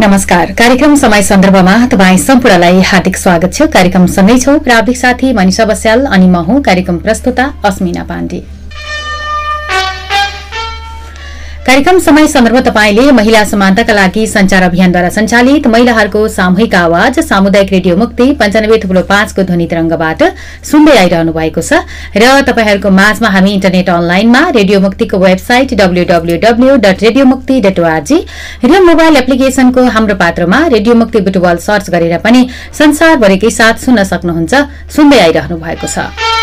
नमस्कार। कार्यक्रम समय सन्दर्भमा तपाईँ सम्पूर्णलाई हार्दिक स्वागत छ। कार्यक्रम सँगै छौ। प्राविधिक साथी मनिषा बस्याल अनि म हुँ कार्यक्रम प्रस्तुता अस्मिना पाण्डे। कार्यक्रम समय सन्दर्भ तपाईँले महिला समानताका लागि संचार अभियानद्वारा सञ्चालित महिलाहरूको सामूहिक आवाज सामुदायिक रेडियो मुक्ति पञ्चानब्बे थुप्रो पाँचको ध्वनि तरंगबाट सुन्दै आइरहनु भएको छ। र तपाईँहरूको माझमा हामी इन्टरनेट अनलाइनमा रेडियो मुक्तिको website WWW dot radio Mukti dot ORG र मोबाइल एप्लिकेशनको हाम्रो पात्रमा रेडियो मुक्ति बुटुवाल सर्च गरेर पनि संसारभरिकै साथ सुन्न सक्नुहुन्छ। सुन्दै आइरहनु भएको छ।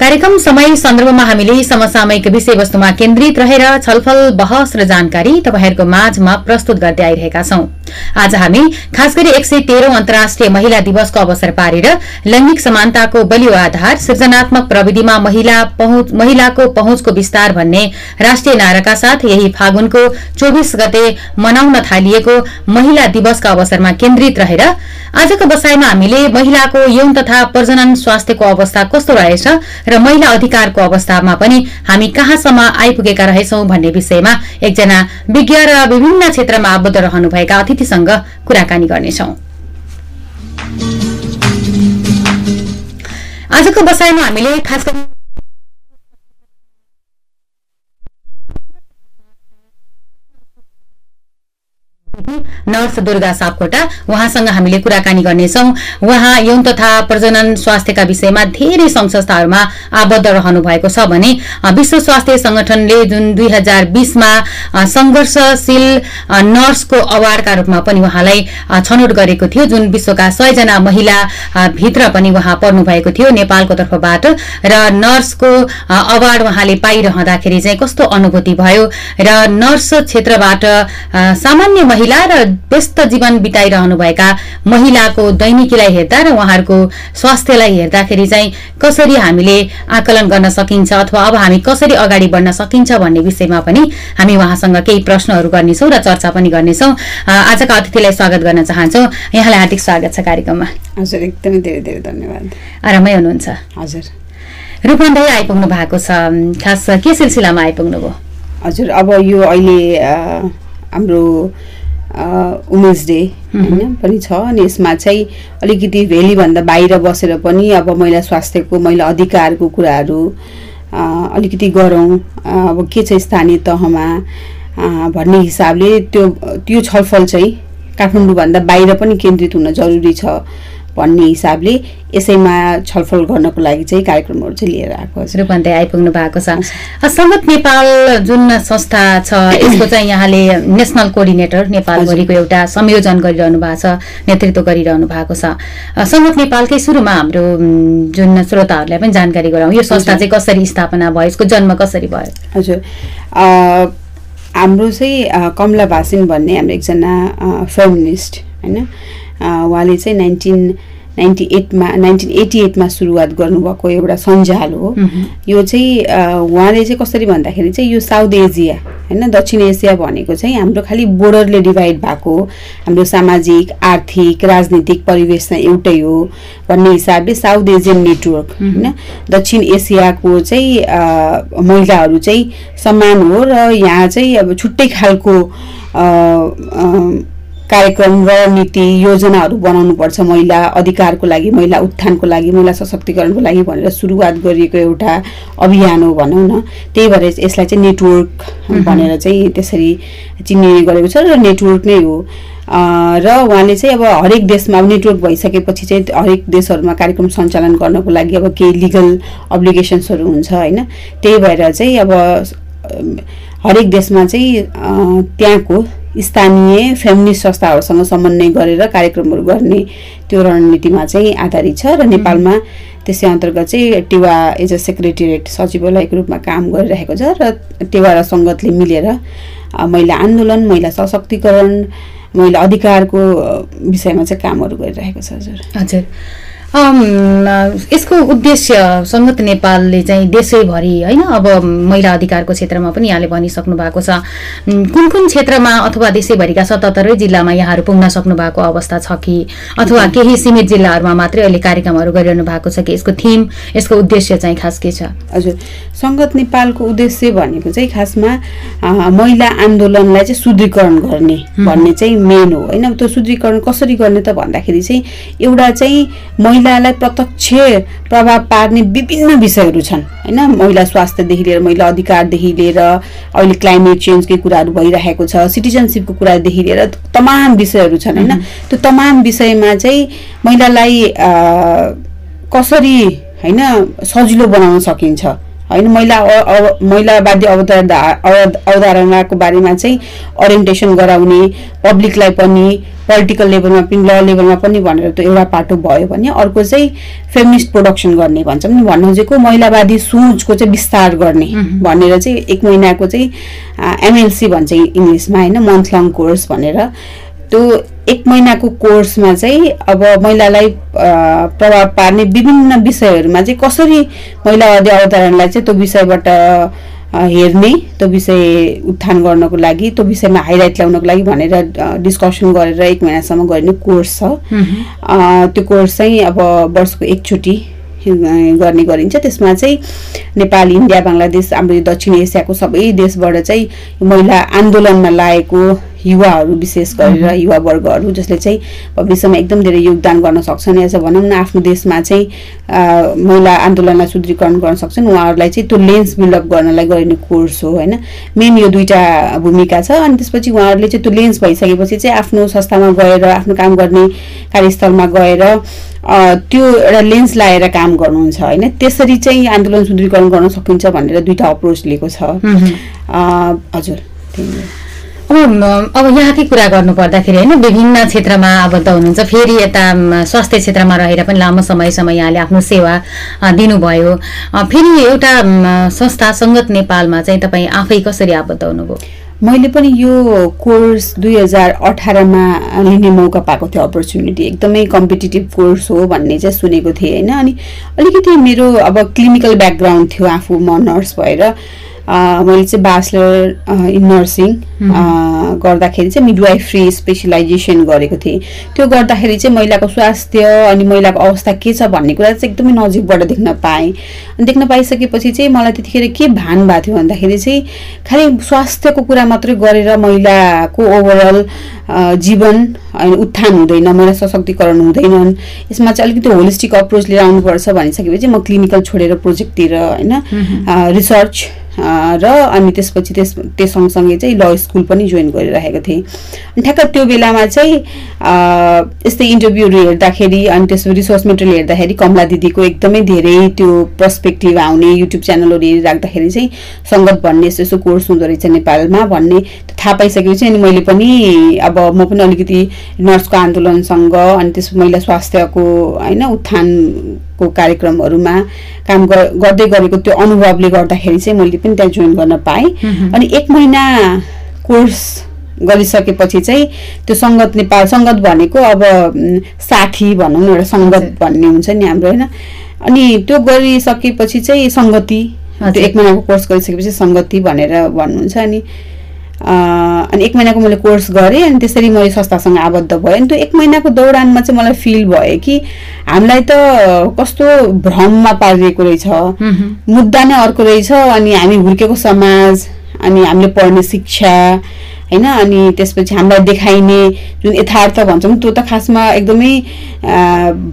कार्यक्रम समय सन्दर्भमा हामीले समसामयिक विषयवस्तुमा केन्द्रित रहेर छलफल बहस र जानकारी तपाईँहरूको माझमा प्रस्तुत गर्दै आइरहेका छौं। आज हामी खास गरी एक सय तेह्रौं अन्तर्राष्ट्रिय महिला दिवसको अवसर पारेर लैंगिक समानताको बलियो आधार सृजनात्मक प्रविधिमा महिलाको पहुँचको विस्तार भन्ने राष्ट्रिय नाराका साथ यही फागुनको चौबिस गते मनाउन थालिएको महिला दिवसका अवसरमा केन्द्रित रहेर आजको बसाईमा हामीले महिलाको यौन तथा प्रजनन स्वास्थ्यको अवस्था कस्तो रहेछ र महिला अधिकारको अवस्थामा पनि हामी कहाँसम्म आइपुगेका रहेछौं भन्ने विषयमा एकजना विज्ञ र विभिन्न क्षेत्रमा आबद्ध रहनुभएका अतिथिसँग कुराकानी गर्नेछौ। आजको बसाईमा हामीले खास गरी नर्स दुर्गा सापकोटा। उहाँसँग हामीले कुराकानी गर्नेछौ। उहाँ यौन तथा प्रजनन स्वास्थ्यका विषयमा धेरै संस्थाहरूमा आबद्ध रहनु भएको छ भने विश्व स्वास्थ्य संगठनले जुन दुई हजार बीसमा संघर्षशील नर्सको अवार्डका रूपमा पनि उहाँलाई छनौट गरेको थियो जुन विश्वका सयजना महिला भित्र पनि उहाँ पर्नु भएको थियो नेपालको तर्फबाट। र नर्सको अवार्ड उहाँले पाइरहँदाखेरि चाहिँ कस्तो अनुभूति भयो र नर्स क्षेत्रबाट सामान्य महिला र व्यस्त जीवन बिताइरहनुभएका महिलाको दैनिकीलाई हेर्दा र उहाँहरूको स्वास्थ्यलाई हेर्दाखेरि चाहिँ कसरी हामीले आकलन गर्न सकिन्छ अथवा अब हामी कसरी अगाडि बढ्न सकिन्छ भन्ने विषयमा पनि हामी उहाँसँग केही प्रश्नहरू गर्नेछौँ र चर्चा पनि गर्नेछौँ। आजका अतिथिलाई स्वागत गर्न चाहन्छौँ। यहाँलाई हार्दिक स्वागत छ कार्यक्रममा। हजुर एकदमै धेरै धेरै धन्यवाद। आरामै हुनुहुन्छ? हजुर। रूपन्दै आइपुग्नु भएको छ। खास के सिलसिलामा आइपुग्नु भयो हजुर अब यो अहिले हाम्रो वुमेन्स डे होइन पनि छ। अनि यसमा चाहिँ अलिकति भ्यालीभन्दा बाहिर बसेर पनि अब महिला स्वास्थ्यको महिला अधिकारको कुराहरू अलिकति गरौँ। अब के छ स्थानीय तहमा भन्ने हिसाबले त्यो त्यो छलफल चाहिँ काठमाडौँभन्दा बाहिर पनि केन्द्रित हुन जरुरी छ। भन्ने हिसाबले यसैमा छलफल गर्नको लागि चाहिँ कार्यक्रमहरू चाहिँ लिएर आएको छ। रूपन्दै आइपुग्नु भएको छ। सङ्गत नेपाल जुन संस्था छ यसको चाहिँ यहाँले नेसनल कोअर्डिनेटर नेपालभरिको एउटा संयोजन गरिरहनु भएको छ नेतृत्व गरिरहनु भएको छ। सङ्गत नेपालकै सुरुमा हाम्रो जुन श्रोताहरूलाई पनि जानकारी गराउँ यो संस्था चाहिँ कसरी स्थापना भयो यसको जन्म कसरी भयो? हजुर। हाम्रो चाहिँ कमला भासिन भन्ने हाम्रो एकजना फेमिनिस्ट होइन? उहाँले चाहिँ नाइन्टिन नाइन्टी एटमा नाइन्टिन एटी एटमा सुरुवात गर्नुभएको एउटा सञ्जाल हो। यो चाहिँ उहाँले चाहिँ कसरी भन्दाखेरि चाहिँ यो साउथ एसिया होइन दक्षिण एसिया भनेको चाहिँ हाम्रो खालि बोर्डरले डिभाइड भएको हाम्रो सामाजिक आर्थिक राजनीतिक परिवेश चाहिँ एउटै हो भन्ने हिसाबले साउथ एसियन नेटवर्क होइन। दक्षिण एसियाको चाहिँ महिलाहरू चाहिँ समान हो र यहाँ चाहिँ अब छुट्टै खालको कार्यक्रम रणनीति योजनाहरू बनाउनुपर्छ। महिला अधिकारको लागि महिला उत्थानको लागि महिला सशक्तिकरणको लागि भनेर सुरुवात गरिएको एउटा अभियान हो भनौँ न। त्यही भएर यसलाई चाहिँ नेटवर्क भनेर चाहिँ त्यसरी चिनिने गरेको छ र नेटवर्क नै हो। र उहाँले चाहिँ अब हरेक देशमा अब नेटवर्क भइसकेपछि चाहिँ हरेक देशहरूमा कार्यक्रम सञ्चालन गर्नको लागि अब केही लिगल अब्लिगेसन्सहरू हुन्छ होइन। त्यही भएर चाहिँ अब हरेक देशमा चाहिँ त्यहाँको स्थानीय फेमिनिस्ट संस्थाहरूसँग समन्वय गरेर कार्यक्रमहरू गर्ने त्यो रणनीतिमा चाहिँ आधारित छ र नेपालमा त्यसै अन्तर्गत चाहिँ टेवा एज अ सेक्रेटेरिएट सचिवालयको रूपमा काम गरिरहेको छ र टेवा र सङ्गतले मिलेर महिला आन्दोलन महिला सशक्तिकरण महिला अधिकारको विषयमा चाहिँ कामहरू गरिरहेको छ हजुर। हजुर। यसको उद्देश्य सङ्गत नेपालले चाहिँ देशैभरि होइन अब महिला अधिकारको क्षेत्रमा पनि यहाँले भनिसक्नु भएको छ। कुन कुन क्षेत्रमा अथवा देशैभरिका सतहत्तरै जिल्लामा यहाँहरू पुग्न सक्नु भएको अवस्था छ कि? अथवा केही सीमित जिल्लाहरूमा मात्रै अहिले कार्यक्रमहरू गरिरहनु भएको छ कि? यसको थिम यसको उद्देश्य चाहिँ खास के छ? हजुर। सङ्गत नेपालको उद्देश्य भनेको चाहिँ खासमा महिला आन्दोलनलाई चाहिँ सुदृढीकरण गर्ने भन्ने चाहिँ मेन हो। होइन त्यो सुदृढीकरण कसरी गर्ने त भन्दाखेरि चाहिँ एउटा चाहिँ महिलालाई प्रत्यक्ष प्रभाव पार्ने विभिन्न विषयहरू छन् होइन? महिला स्वास्थ्यदेखि लिएर महिला अधिकारदेखि लिएर अहिले क्लाइमेट चेन्जकै कुराहरू भइरहेको छ सिटिजनसिपको कुरादेखि लिएर तमाम विषयहरू छन् होइन? त्यो तमाम विषयमा चाहिँ महिलालाई कसरी होइन सजिलो बनाउन सकिन्छ? होइन महिला महिलावादी अवधारणा अव- अवधारणाको बारेमा चाहिँ ओरिएन्टेसन गराउने पब्लिकलाई पनि पोलिटिकल लेभलमा पनि ल लेभलमा पनि भनेर त्यो एउटा पाटो भयो भने अर्को चाहिँ फेमिनिस्ट प्रोडक्सन गर्ने भन्छौँ नि भन्नु खोजेको महिलावादी सोचको चाहिँ विस्तार गर्ने भनेर चाहिँ एक महिनाको चाहिँ एमएलसी भन्छ इङ्ग्लिसमा होइन मन्थ लङ कोर्स भनेर। त्यो एक महिनाको कोर्समा चाहिँ अब महिलालाई प्रभाव पार्ने विभिन्न विषयहरूमा चाहिँ कसरी महिलावादी अवधारणलाई चाहिँ त्यो विषयबाट हेर्ने त्यो विषय उत्थान गर्नको लागि त्यो विषयमा हाइलाइट ल्याउनको लागि भनेर डिस्कसन गरेर एक महिनासम्म गरिने कोर्स छ। त्यो कोर्स चाहिँ अब वर्षको एकचोटि गर्ने गरिन्छ। त्यसमा चाहिँ नेपाल इन्डिया बङ्गलादेश हाम्रो यो दक्षिण एसियाको सबै देशबाट चाहिँ महिला आन्दोलनमा लागेको युवाहरू विशेष गरेर युवा वर्गहरू जसले चाहिँ भविष्यमा एकदम धेरै योगदान गर्न सक्छन् या चाहिँ भनौँ न आफ्नो देशमा चाहिँ महिला आन्दोलनलाई सुदृढीकरण गर्न सक्छन्। उहाँहरूलाई चाहिँ त्यो लेन्स बिल्डअप गर्नलाई गरिने कोर्स हो होइन? मेन यो दुईवटा भूमिका छ। अनि त्यसपछि उहाँहरूले चाहिँ त्यो लेन्स भइसकेपछि चाहिँ आफ्नो संस्थामा गएर आफ्नो काम गर्ने कार्यस्थलमा गएर त्यो एउटा लेन्स लाएर काम गर्नुहुन्छ होइन? त्यसरी चाहिँ आन्दोलन सुदृढीकरण गर्न सकिन्छ भनेर दुईवटा अप्रोच लिएको छ। हजुर। अब अब यहाँकै कुरा गर्नु पर्दाखेरि होइन विभिन्न क्षेत्रमा आबद्ध हुनुहुन्छ फेरि यता स्वास्थ्य क्षेत्रमा रहेर पनि लामो समयसम्म यहाँले आफ्नो सेवा दिनुभयो। फेरि एउटा संस्था सङ्गत नेपालमा चाहिँ तपाईँ आफै कसरी आबद्ध हुनुभयो? मैले पनि यो कोर्स दुई हजार अठारमा लिने मौका पाएको थिएँ अपर्च्युनिटी। एकदमै कम्पिटिटिभ कोर्स हो भन्ने चाहिँ सुनेको थिएँ होइन। अनि अलिकति मेरो अब क्लिनिकल ब्याकग्राउन्ड थियो आफू म नर्स भएर। मैले चाहिँ ब्याचलर इन नर्सिङ गर्दाखेरि चाहिँ मिडवाइफ्री स्पेसलाइजेसन गरेको थिएँ। त्यो गर्दाखेरि चाहिँ महिलाको स्वास्थ्य अनि महिलाको अवस्था के छ भन्ने कुरा चाहिँ एकदमै नजिकबाट देख्न पाएँ। अनि देख्न पाइसकेपछि चाहिँ मलाई त्यतिखेर के भान भएको थियो भन्दाखेरि चाहिँ खालि स्वास्थ्यको कुरा मात्रै गरेर महिलाको ओभरअल जीवन उत्थान हुँदैन महिला सशक्तिकरण हुँदैनन्। यसमा चाहिँ अलिकति होलिस्टिक अप्रोच लिएर आउनुपर्छ भनिसकेपछि म क्लिनिकल छोडेर प्रोजेक्टतिर होइन रिसर्च र अनि त्यसपछि त्यस त्यो सँगसँगै चाहिँ ल स्कुल पनि जोइन गरिरहेको थिएँ। अनि ठ्याक्क त्यो बेलामा चाहिँ यस्तै इन्टरभ्यूहरू हेर्दाखेरि अनि त्यसको रिसोर्स मेटेरियल हेर्दाखेरि कमला दिदीको एकदमै धेरै त्यो पर्सपेक्टिभ आउने युट्युब च्यानलहरू हेरिराख्दाखेरि चाहिँ सङ्गत भन्ने यस्तो यस्तो कोर्स हुँदो रहेछ नेपालमा भन्ने थाहा पाइसकेपछि अनि मैले पनि अब म पनि अलिकति नर्सको आन्दोलनसँग अनि त्यस महिला स्वास्थ्यको होइन उत्थानको कार्यक्रमहरूमा काम गर- गर्दै गरेको त्यो अनुभवले गर्दाखेरि चाहिँ मैले पनि त्यहाँ जोइन गर्न पाएँ अनि एक महिना कोर्स गरिसकेपछि चाहिँ त्यो सङ्गत नेपाल सङ्गत भनेको अब साथी भनौँ न एउटा सङ्गत। भन्ने हुन्छ नि हाम्रो होइन अनि त्यो गरिसकेपछि चाहिँ सङ्गति त्यो। एक महिनाको कोर्स गरिसकेपछि सङ्गति भनेर भन्नुहुन्छ अनि अनि एक महिनाको मैले कोर्स गरेँ अनि त्यसरी मैले संस्थासँग आबद्ध भएँ। अनि त्यो एक महिनाको दौरानमा चाहिँ मलाई फिल भयो कि हामीलाई त कस्तो भ्रममा पारिएको रहेछ। मुद्दा नै अर्को रहेछ अनि हामी हुर्केको समाज अनि हामीले पढ्ने शिक्षा होइन? अनि त्यसपछि हामीलाई देखाइने जुन यथार्थ भन्छौँ त्यो त खासमा एकदमै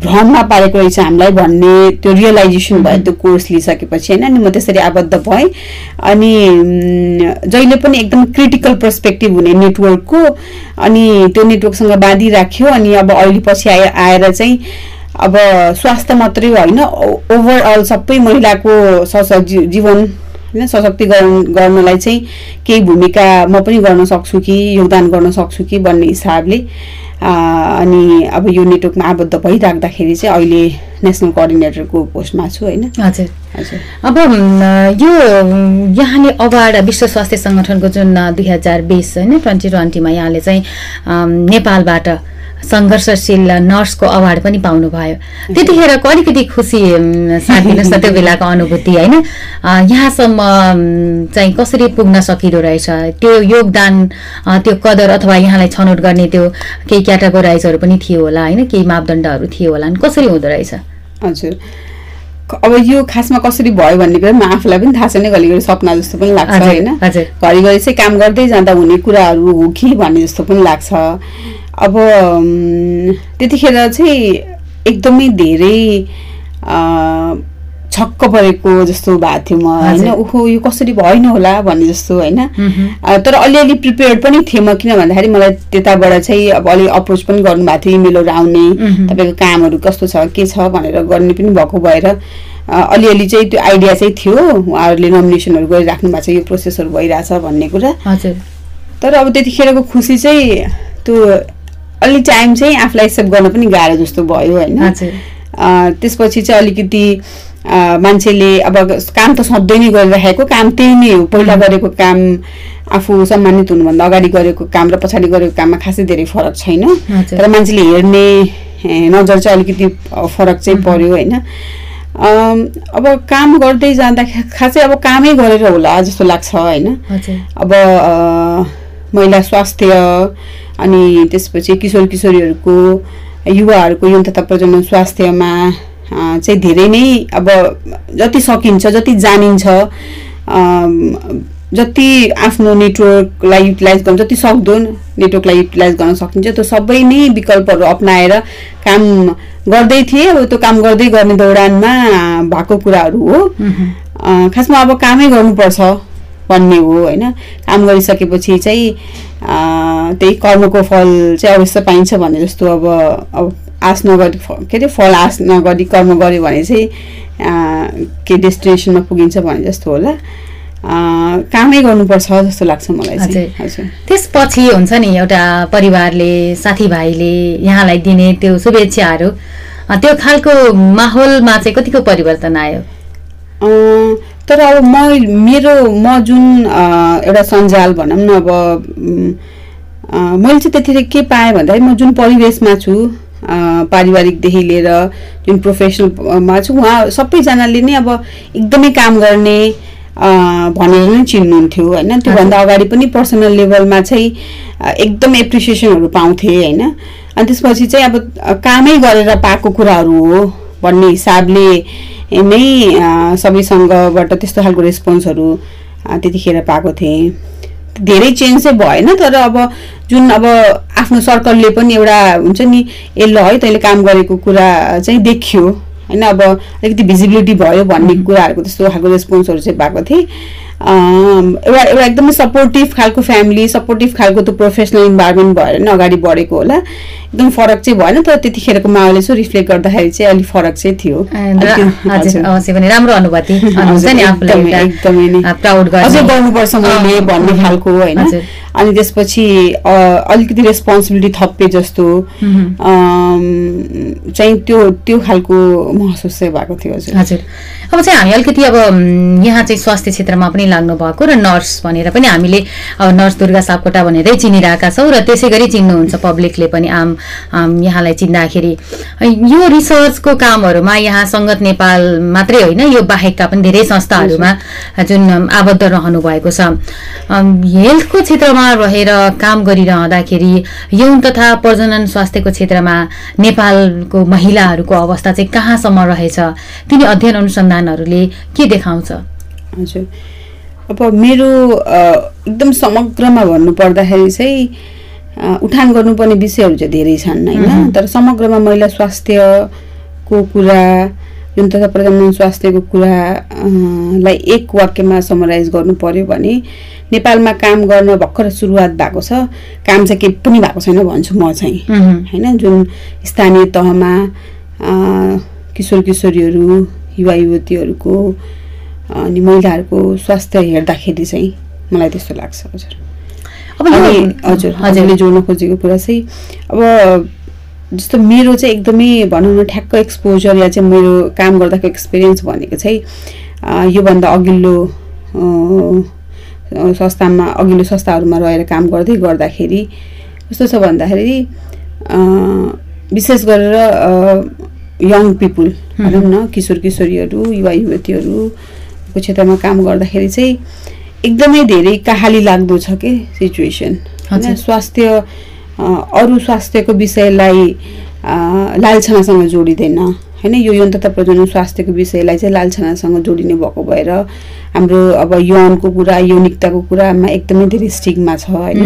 भ्रममा पारेको रहेछ हामीलाई भन्ने त्यो रियलाइजेसन भयो त्यो कोर्स लिइसकेपछि होइन? अनि म त्यसरी आबद्ध भएँ। अनि जहिले पनि एकदम क्रिटिकल पर्सपेक्टिभ हुने नेटवर्कको अनि त्यो नेटवर्कसँग बाँधिराख्यो। अनि अब अहिले पछि आए आएर चाहिँ अब स्वास्थ्य मात्रै होइन ओभरअल सबै महिलाको सस जीवन होइन सशक्तिकरण गर्नलाई चाहिँ केही भूमिका म पनि गर्न सक्छु कि योगदान गर्न सक्छु कि भन्ने हिसाबले अनि अब यो नेटवर्कमा आबद्ध भइराख्दाखेरि चाहिँ अहिले नेसनल कोअर्डिनेटरको पोस्टमा छु होइन। हजुर। हजुर। अब यो यहाँले अवार्ड विश्व स्वास्थ्य सङ्गठनको जुन दुई हजार बिस होइन ट्वेन्टी ट्वेन्टीमा यहाँले चाहिँ नेपालबाट सङ्घर्षशील नर्सको अवार्ड पनि पाउनुभयो। त्यतिखेरको अलिकति खुसी साथ न त्यो बेलाको अनुभूति होइन? यहाँसम्म चाहिँ कसरी पुग्न सकिँदो रहेछ? त्यो योगदान त्यो कदर अथवा यहाँलाई छनौट गर्ने त्यो केही क्याटेगोराइजहरू पनि थियो होला होइन? केही मापदण्डहरू थियो होला अनि कसरी हुँदो रहेछ? हजुर। अब यो खासमा कसरी भयो भन्ने कुरा म आफूलाई पनि थाहा छैन घरिघरि सपना जस्तो पनि लाग्छ होइन। घरिघरि चाहिँ काम गर्दै जाँदा हुने कुराहरू हो कि भन्ने जस्तो पनि लाग्छ। अब त्यतिखेर चाहिँ एकदमै धेरै छक्क परेको जस्तो भएको थियो म होइन। ओहो यो कसरी भएन होला भन्ने जस्तो होइन? तर अलिअलि प्रिपेयर्ड पनि थिएँ म किन भन्दाखेरि मलाई त्यताबाट चाहिँ अब अलिक अप्रोच पनि गर्नुभएको थियो इमेलहरू आउने। तपाईँको कामहरू कस्तो छ के छ भनेर गर्ने पनि भएको भएर अलिअलि चाहिँ त्यो आइडिया चाहिँ थियो उहाँहरूले नोमिनेसनहरू गरिराख्नु भएको छ यो प्रोसेसहरू भइरहेछ भन्ने कुरा। हजुर। तर अब त्यतिखेरको खुसी चाहिँ त्यो अलि टाइम चाहिँ आफूलाई एक्सेप्ट गर्न पनि गाह्रो जस्तो भयो होइन। त्यसपछि चाहिँ अलिकति मान्छेले अब काम त सधैँ नै गरिराखेको काम त्यही नै हो। पहिला गरेको काम आफू सम्मानित हुनुभन्दा अगाडि गरेको काम र पछाडि गरेको काममा खासै धेरै फरक छैन। तर मान्छेले हेर्ने नजर चाहिँ अलिकति फरक चाहिँ पर्यो होइन। अब काम गर्दै जाँदा खासै अब कामै गरेर होला जस्तो लाग्छ होइन। अब महिला स्वास्थ्य अनि त्यसपछि किशोर किशोरीहरूको युवाहरूको यौन तथा प्रजनन स्वास्थ्यमा चाहिँ धेरै नै अब जति सकिन्छ जति जानिन्छ जति आफ्नो नेटवर्कलाई युटिलाइज गर्न जति सक्दो नेटवर्कलाई युटिलाइज गर्न सकिन्छ त्यो सबै नै विकल्पहरू अप्नाएर काम गर्दै थिएँ। अब त्यो काम गर्दै गर्ने दौडानमा भएको कुराहरू हो। खासमा अब कामै गर्नुपर्छ। भन्ने हो होइन? काम गरिसकेपछि चाहिँ त्यही कर्मको फल चाहिँ अवश्य पाइन्छ भन्ने जस्तो अब अब आश नगरी के अरे फल आश नगरी कर्म गऱ्यो भने चाहिँ के डेस्टिनेसनमा पुगिन्छ भने जस्तो होला। कामै गर्नुपर्छ जस्तो लाग्छ मलाई चाहिँ। हजुर। त्यसपछि हुन्छ नि एउटा परिवारले साथीभाइले यहाँलाई दिने त्यो शुभेच्छाहरू। त्यो खालको माहौलमा चाहिँ कतिको परिवर्तन आयो? तर अब म मेरो म जुन एउटा सञ्जाल भनौँ न अब मैले चाहिँ त्यतिखेर के पाएँ भन्दाखेरि म जुन परिवेशमा छु पारिवारिकदेखि लिएर जुन प्रोफेसनलमा छु उहाँ सबैजनाले नै अब एकदमै काम गर्ने भनेर नै चिन्नुहुन्थ्यो होइन? त्योभन्दा अगाडि पनि पर्सनल लेभलमा चाहिँ एकदम एप्रिसिएसनहरू पाउँथेँ होइन? अनि त्यसपछि चाहिँ अब कामै गरेर पाएको कुराहरू हो। भन्ने हिसाबले नै सबैसँगबाट त्यस्तो खालको रेस्पोन्सहरू त्यतिखेर पाएको थिएँ। धेरै चेन्ज चाहिँ भएन तर अब जुन अब आफ्नो सर्कलले पनि एउटा हुन्छ नि ए ल है तैँले काम गरेको कुरा चाहिँ देखियो। होइन अब अलिकति भिजिबिलिटी भयो भन्ने कुराहरूको त्यस्तो खालको रेस्पोन्सहरू चाहिँ पाएको थिएँ। एउटा एउटा एकदमै सपोर्टिभ खालको फ्यामिली सपोर्टिभ खालको त्यो प्रोफेसनल इन्भाइरोमेन्ट भएर नै अगाडि बढेको होला। एकदम फरक चाहिँ भएन तर त्यतिखेरको माहौलले चाहिँ रिफ्लेक्ट गर्दाखेरि चाहिँ अलिक फरक चाहिँ थियो। राम्रो अनुभूति। अझै गर्ने। गर्नुपर्छ मैले भन्ने खालको होइन। अनि त्यसपछि अलिकति रेस्पोन्सिबिलिटी थप्पे जस्तो। चाहिँ त्यो त्यो खालको महसुस चाहिँ भएको थियो हजुर। अब चाहिँ हामी अलिकति अब यहाँ चाहिँ स्वास्थ्य क्षेत्रमा पनि लाग्नु भएको र नर्स भनेर पनि हामीले नर्स दुर्गा सापकोटा भनेरै चिनिरहेका छौँ र त्यसै गरी चिन्नुहुन्छ पब्लिकले पनि आम यहाँलाई चिन्दाखेरि। यो रिसर्चको कामहरूमा यहाँ सङ्गत नेपाल मात्रै होइन यो बाहेकका पनि धेरै संस्थाहरूमा जुन आबद्ध रहनु भएको छ। हेल्थको क्षेत्रमा रहेर काम गरिरहँदाखेरि यौन तथा प्रजनन स्वास्थ्यको क्षेत्रमा नेपालको महिलाहरूको अवस्था चाहिँ कहाँसम्म रहेछ? तिनी अध्ययन अनुसन्धानहरूले के देखाउँछ? हजुर। अब मेरो एकदम समग्रमा भन्नुपर्दाखेरि चाहिँ उठान गर्नुपर्ने विषयहरू चाहिँ धेरै छन् होइन। तर समग्रमा महिला स्वास्थ्यको कुरा जुन तथा प्रजनन स्वास्थ्यको कुरा अ, लाई एक वाक्यमा समराइज गर्नु पर्यो भने नेपालमा काम गर्न भर्खर सुरुवात भएको छ। काम चाहिँ केही पनि भएको छैन भन्छु म चाहिँ। होइन जुन स्थानीय तहमा किशोर किशोरीहरू युवा युवतीहरूको अनि महिलाहरूको स्वास्थ्य हेर्दाखेरि चाहिँ मलाई त्यस्तो लाग्छ हजुर। अब अनि हजुर हजुरले जोड्न खोजेको कुरा चाहिँ अब जस्तो मेरो चाहिँ एकदमै भनौँ न ठ्याक्क एक्सपोजर या चाहिँ मेरो काम गर्दाको एक्सपिरियन्स भनेको चाहिँ योभन्दा अघिल्लो संस्थामा अघिल्लो संस्थाहरूमा रहेर काम गर्दै गर्दाखेरि कस्तो छ भन्दाखेरि विशेष गरेर यङ पिपुल भनौँ न किशोर किशोरीहरू युवा युवतीहरूको क्षेत्रमा काम गर्दाखेरि चाहिँ एकदमै धेरै कहाली लाग्दो छ कि सिचुएसन होइन। स्वास्थ्य अरू स्वास्थ्यको विषयलाई लालछनासँग जोडिँदैन। होइन यो यौन तथा प्रजनन स्वास्थ्यको विषयलाई चाहिँ लालछनासँग जोडिने भएको भएर हाम्रो अब यौनको कुरा यौनिकताको कुरामा एकदमै धेरै स्टिगमा छ होइन।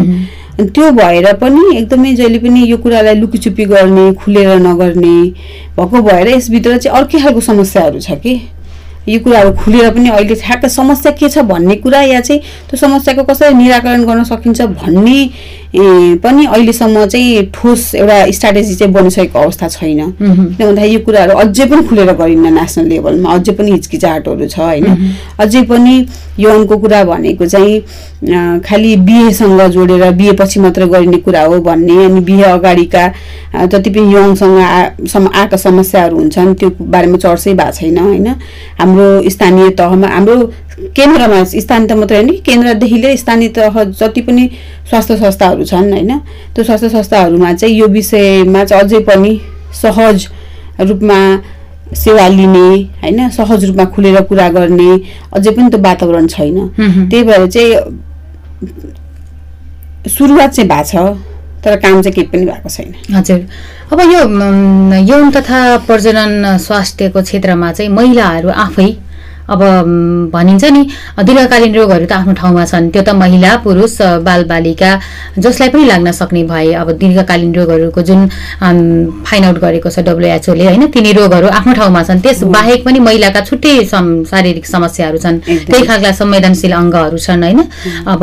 अनि त्यो भएर पनि एकदमै जहिले पनि यो कुरालाई लुकीचुपी गर्ने खुलेर नगर्ने भएको भएर यसभित्र चाहिँ अर्कै खालको समस्याहरू छ कि? यो कुराहरू खुलेर पनि अहिले ठ्याक्क समस्या के छ भन्ने कुरा या चाहिँ त्यो समस्याको कसरी निराकरण गर्न सकिन्छ भन्ने पनि अहिलेसम्म चाहिँ ठोस एउटा स्ट्राटेजी चाहिँ बनिसकेको अवस्था छैन। किन भन्दाखेरि यो कुराहरू अझै पनि खुलेर गरिन्न नेसनल लेभलमा अझै पनि हिचकिचाहटहरू छ होइन? अझै पनि यौनको कुरा भनेको चाहिँ खालि बिहेसँग जोडेर बिहेपछि मात्र गरिने कुरा हो भन्ने अनि बिहे अगाडिका जति पनि यौनसँग आ- आएका समस्याहरू हुन्छन् त्यो बारेमा चर्चै भएको छैन होइन? हाम्रो स्थानीय तहमा हाम्रो केन्द्रमा स्थानीय तह मात्रै होइन केन्द्रदेखि लिएर स्थानीय तह जति पनि स्वास्थ्य संस्थाहरू छन् होइन त्यो स्वास्थ्य संस्थाहरूमा चाहिँ यो विषयमा चाहिँ अझै पनि सहज रूपमा सेवा लिने होइन सहज रूपमा खुलेर कुरा गर्ने अझै पनि त्यो वातावरण छैन। त्यही भएर चाहिँ सुरुवात चाहिँ भएको छ तर काम चाहिँ केही पनि भएको छैन। हजुर। अब यो यौन तथा प्रजनन स्वास्थ्यको क्षेत्रमा चाहिँ महिलाहरू आफै अब भनिन्छ नि दीर्घकालीन रोगहरू त आफ्नो ठाउँमा छन्। त्यो त महिला पुरुष बालबालिका जसलाई पनि लाग्न सक्ने भए अब दीर्घकालीन रोगहरूको जुन फाइन्ड आउट गरेको छ डब्लुएचओले होइन तिनी रोगहरू आफ्नो ठाउँमा छन्। त्यस बाहेक पनि महिलाका छुट्टै शारीरिक समस्याहरू छन्। त्यही खालका संवेदनशील अङ्गहरू छन् होइन। अब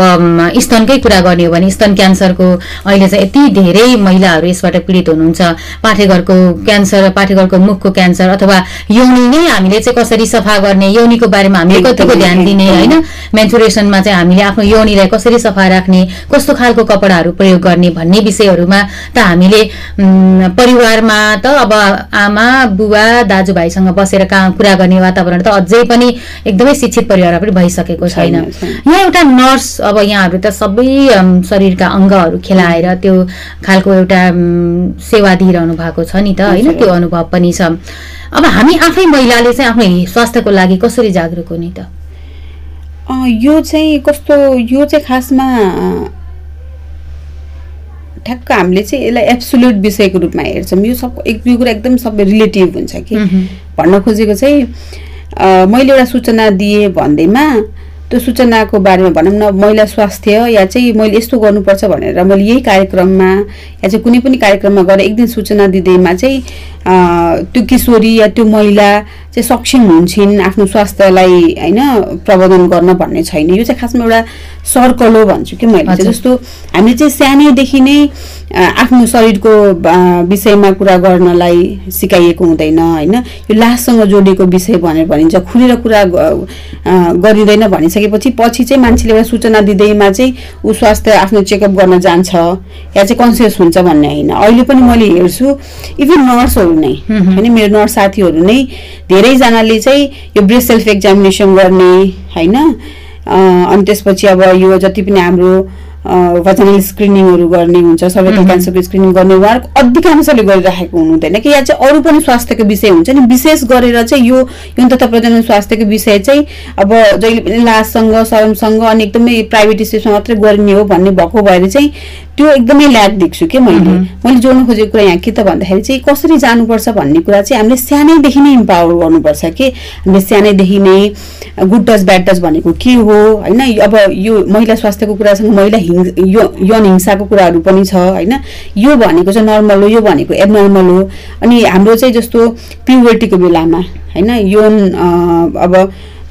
स्तनकै कुरा गर्ने हो भने स्तन क्यान्सरको अहिले चाहिँ यति धेरै महिलाहरू यसबाट पीडित हुनुहुन्छ। पाठेघरको क्यान्सर पाठेघरको मुखको क्यान्सर अथवा यौनी नै हामीले चाहिँ कसरी सफा गर्ने यौनीको बारेमा हामीले कतिको ध्यान दिने। होइन मेन्सुरेसनमा चाहिँ हामीले आफ्नो यौनीलाई कसरी सफा राख्ने कस्तो खालको कपडाहरू प्रयोग गर्ने भन्ने विषयहरूमा त हामीले परिवारमा त अब आमा बुवा दाजुभाइसँग बसेर का कुरा गर्ने वातावरण त अझै पनि एकदमै शिक्षित परिवारमा पनि भइसकेको छैन। यहाँ एउटा नर्स अब यहाँहरू त सबै शरीरका अङ्गहरू खेलाएर त्यो खालको एउटा सेवा दिइरहनु भएको छ नि त होइन। त्यो अनुभव पनि छ अब हामी आफै महिलाले चाहिँ आफ्नो स्वास्थ्यको लागि कसरी जागरुक हुने त? यो चाहिँ कस्तो यो चाहिँ खासमा ठ्याक्क हामीले चाहिँ यसलाई एब्सोल्युट विषयको रूपमा हेर्छौँ। यो सब एक यो कुरा एकदम सबै रिलेटिभ हुन्छ कि। भन्न खोजेको चाहिँ मैले एउटा सूचना दिएँ भन्दैमा त्यो सूचनाको बारेमा भनौँ न महिला स्वास्थ्य या चाहिँ मैले यस्तो गर्नुपर्छ भनेर मैले यही कार्यक्रममा या चाहिँ कुनै पनि कार्यक्रममा गएर एक दिन सूचना दिँदैमा चाहिँ त्यो किशोरी या त्यो महिला चाहिँ सक्षम हुन्छन् आफ्नो स्वास्थ्यलाई होइन प्रबन्धन गर्न भन्ने छैन यो चाहिँ खासमा एउटा सर्कल हो भन्छु कि मैले। जस्तो हामीले चाहिँ सानैदेखि नै आफ्नो शरीरको विषयमा कुरा गर्नलाई सिकाइएको हुँदैन होइन? यो लाससँग जोडिएको विषय भनेर भनिन्छ खुलेर कुरा गरिँदैन भनिसकेपछि पछि चाहिँ मान्छेले एउटा सूचना दिँदैमा चाहिँ ऊ स्वास्थ्य आफ्नो चेकअप गर्न जान्छ या चाहिँ कन्सियस हुन्छ भन्ने होइन? अहिले पनि मैले हेर्छु इभन नर्सहरू नै होइन मेरो नर्स साथीहरू नै धेरैजनाले चाहिँ यो ब्रेस्ट सेल्फ एक्जामिनेसन गर्ने होइन? अनि त्यसपछि अब यो जति पनि हाम्रो भजनल स्क्रिनिङहरू गर्ने हुन्छ सर्वाइकल क्यान्सरको स्क्रिनिङ गर्ने उहाँहरूको अधिकांशले गरिराखेको हुनुहुँदैन। कि या चाहिँ अरू पनि स्वास्थ्यको विषय हुन्छ नि विशेष गरेर चाहिँ यो यौन तथा प्रजनन स्वास्थ्यको विषय चाहिँ अब जहिले पनि लाससँग शरमसँग अनि एकदमै प्राइभेट स्टेजमा मात्रै गरिने हो भन्ने भएको भएर चाहिँ त्यो एकदमै ल्याक देख्छु कि मैले? मैले जोड्न खोजेको कुरा यहाँ के त भन्दाखेरि चाहिँ कसरी जानुपर्छ भन्ने कुरा चाहिँ हामीले सानैदेखि नै इम्पावर गर्नुपर्छ कि? हामीले सानैदेखि नै गुड टच ब्याड टच भनेको के हो? होइन अब यो महिला स्वास्थ्यको कुरासँग महिला हिङ यो यौन हिंसाको कुराहरू पनि छ होइन? यो भनेको चाहिँ नर्मल हो यो भनेको एबनर्मल हो। अनि हाम्रो चाहिँ जस्तो प्युबर्टीको बेलामा होइन यौन अब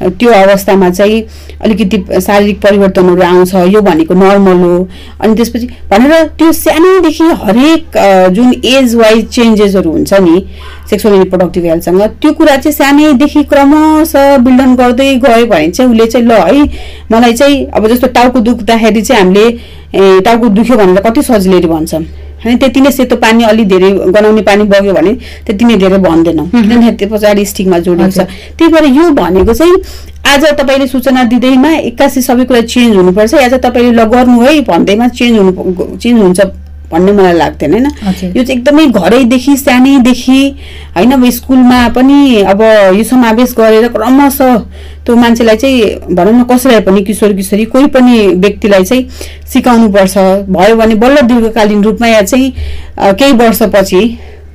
त्यो अवस्थामा चाहिँ अलिकति शारीरिक परिवर्तनहरू आउँछ यो भनेको नर्मल हो। अनि त्यसपछि भनेर त्यो सानैदेखि हरेक जुन एज वाइज चेन्जेसहरू हुन्छ नि सेक्सुअल रिप्रोडक्टिभ हेल्थसँग त्यो कुरा चाहिँ सानैदेखि क्रमशः बिल्डन गर्दै गयो भने चाहिँ उसले चाहिँ ल है मलाई चाहिँ अब जस्तो टाउको दुख्दाखेरि चाहिँ हामीले टाउको दुख्यो भनेर कति सजिलै भन्छौँ होइन त्यति नै सेतो पानी अलि धेरै गनाउने पानी बग्यो भने त्यति नै धेरै भन्दैनौँ किनभने त्यो पछाडि स्टिकमा जोडिएको छ त्यही भएर यो भनेको चाहिँ आज तपाईँले सूचना दिँदैमा एक्कासी सबै कुरा चेन्ज हुनुपर्छ। चाहिँ तपाईँले ल गर्नु है भन्दैमा चेन्ज हुनु चेन्ज हुन्छ। भन्ने मलाई लाग्दैन होइन। यो चाहिँ एकदमै घरैदेखि सानैदेखि होइन? अब स्कुलमा पनि अब यो समावेश गरेर क्रमशः त्यो मान्छेलाई चाहिँ भनौँ न कसैलाई पनि किशोर किशोरी कोही पनि व्यक्तिलाई चाहिँ सिकाउनुपर्छ। भयो भने बल्ल दीर्घकालीन रूपमा या चाहिँ केही वर्षपछि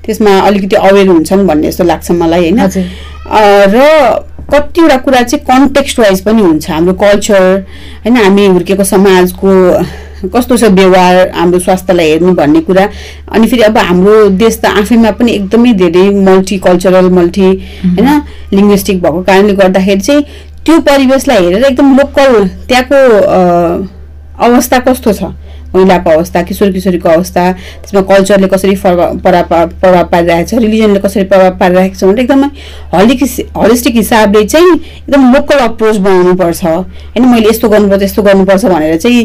त्यसमा अलिकति अवेर हुन्छन् भन्ने जस्तो लाग्छ मलाई होइन? र कतिवटा कुरा चाहिँ कन्टेक्स्ट वाइज पनि हुन्छ। हाम्रो कल्चर होइन? हामी हुर्केको समाजको कस्तो छ व्यवहार हाम्रो स्वास्थ्यलाई हेर्नु भन्ने कुरा। अनि फेरि अब हाम्रो देश त आफैमा पनि एकदमै धेरै मल्टिकल्चरल मल्टी होइन लिङ्ग्विस्टिक भएको कारणले गर्दाखेरि चाहिँ त्यो परिवेशलाई हेरेर एकदम लोकल त्यहाँको अवस्था कस्तो छ? महिलाको अवस्था किशोर किशोरीको अवस्था त्यसमा कल्चरले कसरी प्रभाव प्रभाव पारिरहेको छ रिलिजनले कसरी प्रभाव पारिरहेको छ भने एकदमै हलिक हलिस्टिक हिसाबले चाहिँ एकदम लोकल अप्रोच बनाउनुपर्छ। होइन मैले यस्तो गर्नुपर्छ यस्तो गर्नुपर्छ भनेर चाहिँ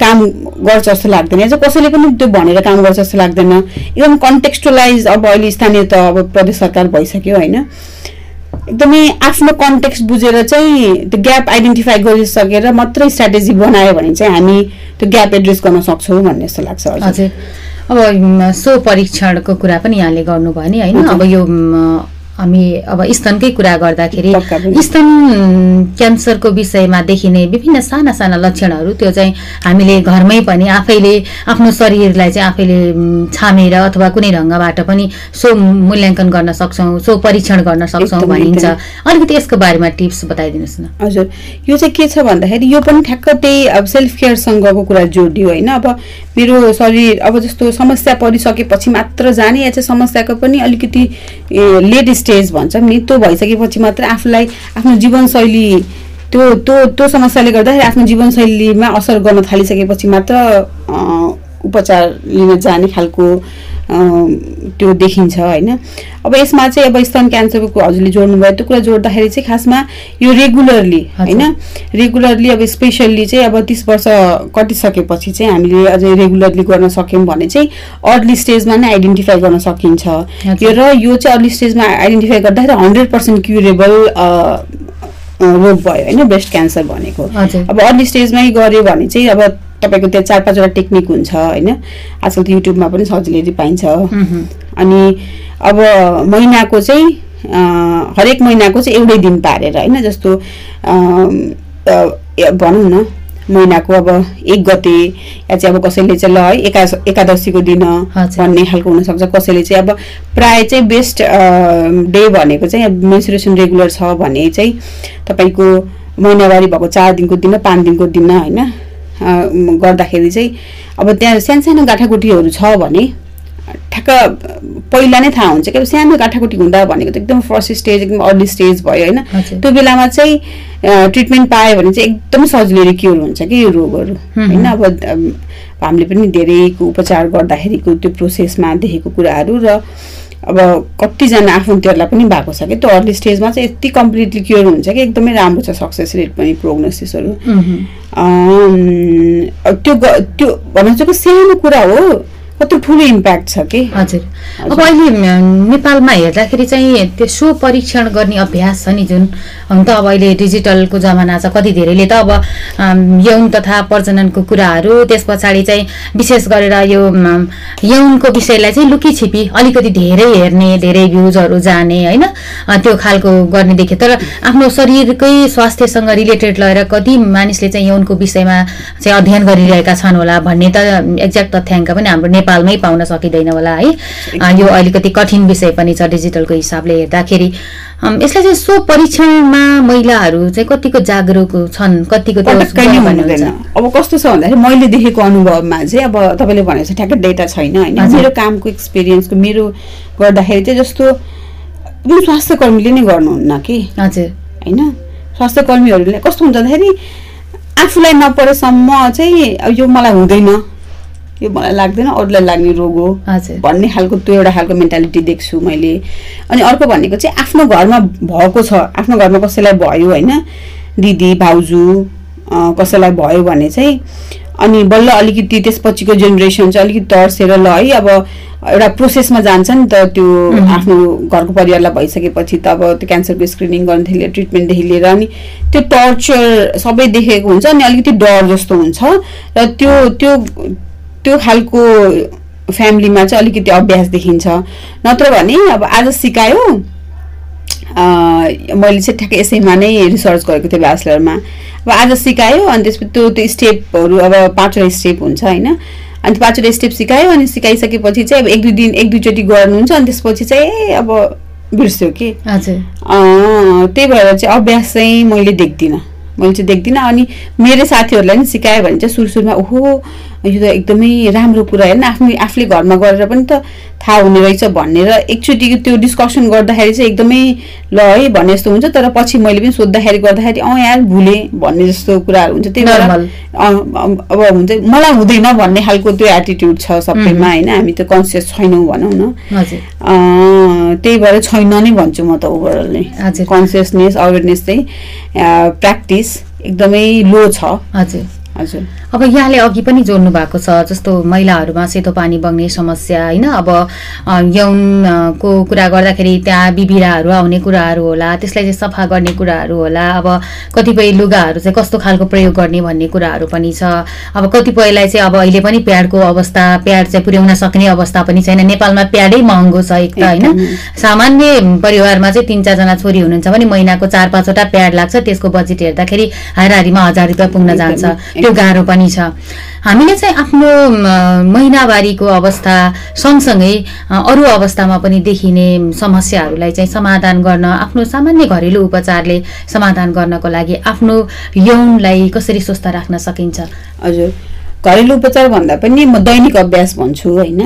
काम गर्छ जस्तो लाग्दैन। चाहिँ कसैले पनि त्यो भनेर काम गर्छ जस्तो लाग्दैन। एकदम कन्टेक्स्टलाइज अब अहिले स्थानीय त अब प्रदेश सरकार भइसक्यो होइन। एकदमै आफ्नो कन्टेक्स्ट बुझेर चाहिँ त्यो ग्याप आइडेन्टिफाई गरिसकेर मात्रै स्ट्राटेजी बनायो भने चाहिँ हामी त्यो ग्याप एड्रेस गर्न सक्छौँ भन्ने जस्तो लाग्छ हजुर। हजुर। अब सो परीक्षणको कुरा पनि यहाँले गर्नुभयो नि होइन। अब यो हामी अब स्तनकै कुरा गर्दाखेरि। स्तन क्यान्सरको विषयमा देखिने विभिन्न साना साना लक्षणहरू त्यो चाहिँ हामीले घरमै पनि आफैले आफ्नो शरीरलाई चाहिँ आफैले छामेर अथवा कुनै ढङ्गबाट पनि सो मूल्याङ्कन गर्न सक्छौँ सो परीक्षण गर्न सक्छौँ भनिन्छ। अलिकति यसको बारेमा टिप्स बताइदिनुहोस् न हजुर यो चाहिँ के छ भन्दाखेरि यो पनि ठ्याक्क त्यही अब सेल्फ केयरसँगको कुरा जोडियो होइन अब मेरो शरीर अब जस्तो समस्या परिसकेपछि मात्र जाने या चाहिँ समस्याको पनि अलिकति लेट स्टेज भन्छौँ। त्यो भइसकेपछि मात्र आफूलाई आफ्नो जीवनशैली त्यो त्यो त्यो समस्याले गर्दाखेरि आफ्नो जीवनशैलीमा असर गर्न थालिसकेपछि मात्र उपचार लिन जाने खालको त्यो देखिन्छ होइन? अब यसमा चाहिँ अब स्तन क्यान्सरको हजुरले जोड्नुभयो त्यो कुरा जोड्दाखेरि चाहिँ खासमा यो रेगुलरली होइन? रेगुलरली अब स्पेसल्ली चाहिँ अब तिस वर्ष कटिसकेपछि चाहिँ हामीले अझै रेगुलरली गर्न सक्यौँ भने चाहिँ अर्ली स्टेजमा नै आइडेन्टिफाई गर्न सकिन्छ। यो र यो चाहिँ अर्ली स्टेजमा आइडेन्टिफाई गर्दाखेरि हन्ड्रेड पर्सेन्ट क्युरेबल रोग भयो होइन? ब्रेस्ट क्यान्सर भनेको। अब अर्ली स्टेजमै गऱ्यो भने चाहिँ अब तपाईँको त्यहाँ चार पाँचवटा टेक्निक हुन्छ होइन? आजकल त युट्युबमा पनि सजिलै पाइन्छ। अनि अब महिनाको चाहिँ हरेक महिनाको चाहिँ एउटै दिन पारेर होइन? जस्तो भनौँ न महिनाको अब एक गते या चाहिँ अब कसैले चाहिँ ल है एका एकादशीको दिन। भन्ने खालको हुनसक्छ। कसैले चाहिँ अब प्राय चाहिँ बेस्ट डे भनेको चाहिँ अब मेन्सुरेसन रेगुलर छ भने चाहिँ तपाईँको महिनावारी भएको चार दिनको दिन पाँच दिनको दिन होइन? गर्दाखेरि चाहिँ अब त्यहाँ सानो सानो गाँठागुटीहरू छ भने ठ्याक्क पहिला नै थाहा हुन्छ कि अब सानो गाँठागुटी हुँदा भनेको त एकदम फर्स्ट स्टेज एकदम अर्ली स्टेज भयो होइन। त्यो बेलामा चाहिँ ट्रिटमेन्ट पायो भने चाहिँ एकदम सजिलो क्योर हुन्छ कि यो रोगहरू। होइन अब हामीले पनि धेरै उपचार गर्दाखेरिको त्यो प्रोसेसमा देखेको कुराहरू र अब कतिजना आफन्तहरूलाई पनि भएको छ कि? त्यो अर्ली स्टेजमा चाहिँ यति कम्प्लिटली क्योर हुन्छ कि? एकदमै राम्रो छ सक्सेस रेट पनि प्रोग्नोसिसहरू त्यो त्यो भन्न चाहिँ सानो कुरा हो। कत्रो ठुलो इम्प्याक्ट छ कि? हजुर। अब अहिले नेपालमा हेर्दाखेरि चाहिँ त्यो सो परीक्षण गर्ने अभ्यास छ नि जुन। हुन त अब अहिले डिजिटलको जमाना छ कति धेरैले त अब यौन तथा प्रजननको कुराहरू त्यस पछाडि चाहिँ विशेष गरेर यो यौनको विषयलाई चाहिँ लुकी छिपी अलिकति धेरै हेर्ने धेरै भ्युजहरू जाने होइन? त्यो खालको गर्ने देखे तर आफ्नो शरीरकै स्वास्थ्यसँग रिलेटेड लगेर कति मानिसले चाहिँ यौनको विषयमा चाहिँ अध्ययन गरिरहेका छन् होला भन्ने त एक्ज्याक्ट तथ्याङ्क पनि हाम्रो नेपालमै पाउन सकिँदैन होला है। यो अलिकति कठिन विषय पनि छ डिजिटलको हिसाबले हेर्दाखेरि। यसलाई चाहिँ सो परीक्षणमा महिलाहरू चाहिँ कतिको जागरुक छन् कतिको? अब कस्तो छ भन्दाखेरि मैले देखेको अनुभवमा चाहिँ अब तपाईँले भनेको ठ्याक्कै डेटा छैन होइन। मेरो कामको एक्सपिरियन्सको मेरो गर्दाखेरि चाहिँ जस्तो स्वास्थ्य कर्मीले नै गर्नुहुन्न कि। हजुर। होइन? स्वास्थ्य कर्मीहरूले कस्तो हुन्छ भन्दाखेरि आफूलाई नपरेसम्म चाहिँ यो मलाई हुँदैन। यो मलाई लाग्दैन अरूलाई लाग्ने रोग हो। भन्ने खालको त्यो एउटा खालको मेन्टालिटी देख्छु मैले। अनि अर्को भनेको चाहिँ आफ्नो घरमा भएको छ। आफ्नो घरमा कसैलाई भयो होइन? दिदी भाउजू कसैलाई भयो भने चाहिँ अनि बल्ल अलिकति त्यसपछिको जेनेरेसन चाहिँ अलिकति तर्सेर ल है। अब एउटा प्रोसेसमा जान्छ नि त त्यो आफ्नो घरको परिवारलाई भइसकेपछि त अब त्यो क्यान्सरको स्क्रिनिङ गर्नदेखि लिएर ट्रिटमेन्टदेखि लिएर अनि त्यो टर्चर सबै देखेको हुन्छ अनि अलिकति डर जस्तो हुन्छ। र त्यो त्यो त्यो खालको फ्यामिलीमा चाहिँ अलिकति अभ्यास देखिन्छ। नत्र भने अब आज सिकायो मैले चाहिँ ठ्याक्कै यसैमा नै रिसर्च गरेको थिएँ ब्याचलरमा। अब आज सिकायो अनि त्यसपछि त्यो त्यो स्टेपहरू अब पाँचवटा स्टेप हुन्छ होइन। अनि पाँचवटा स्टेप सिकायो अनि सिकाइसकेपछि चाहिँ अब एक दुई दिन एक दुईचोटि गर्नुहुन्छ अनि त्यसपछि चाहिँ ए अब बिर्स्यो कि। हजुर। त्यही भएर चाहिँ अभ्यास चाहिँ मैले देख्दिनँ। मैले चाहिँ देख्दिनँ अनि मेरो साथीहरूलाई पनि सिकायो भने चाहिँ सुरु सुरुमा ओहो यो त एकदमै राम्रो कुरा होइन। आफ्नो आफूले घरमा गरेर पनि त थाहा हुने रहेछ भनेर एकचोटि त्यो डिस्कसन गर्दाखेरि चाहिँ एकदमै ल है भन्ने जस्तो हुन्छ। तर पछि मैले पनि सोद्धाखेरि गर्दाखेरि अँ यार भुलेँ भन्ने जस्तो कुराहरू हुन्छ। त्यही भएर अब हुन्छ। मलाई हुँदैन भन्ने खालको त्यो एटिट्युड छ सबैमा होइन। हामी त कन्सियस छैनौँ भनौँ न। त्यही भएर छैन नै भन्छु म त ओभरअल नै। कन्सियसनेस अवेरनेस चाहिँ प्र्याक्टिस एकदमै लो छ। हजुर। हजुर। अब यहाँले अघि पनि जोड्नु भएको छ जस्तो महिलाहरूमा सेतो पानी बग्ने समस्या होइन? अब अ, यौन अ, को कुरा गर्दाखेरि त्यहाँ बिबिराहरू आउने कुराहरू होला त्यसलाई चाहिँ सफा गर्ने कुराहरू होला अब कतिपय लुगाहरू चाहिँ कस्तो खालको प्रयोग गर्ने भन्ने कुराहरू पनि छ। अब कतिपयलाई चाहिँ अब अहिले पनि प्याडको अवस्था प्याड चाहिँ पुर्याउन सक्ने अवस्था पनि छैन। नेपालमा प्याडै महँगो छ एक त होइन। सामान्य परिवारमा चाहिँ तिन चारजना छोरी हुनुहुन्छ भने महिनाको चार पाँचवटा प्याड लाग्छ त्यसको बजेट हेर्दाखेरि हाराहारीमा हजार रुपियाँ पुग्न जान्छ। त्यो गाह्रो पनि छ। हामीले चाहिँ आफ्नो महिनावारीको अवस्था सँगसँगै अरू अवस्थामा पनि देखिने समस्याहरूलाई चाहिँ समाधान गर्न आफ्नो सामान्य घरेलु उपचारले समाधान गर्नको लागि आफ्नो यौनलाई कसरी स्वस्थ राख्न सकिन्छ। हजुर। घरेलु उपचार भन्दा पनि म दैनिक अभ्यास भन्छु होइन?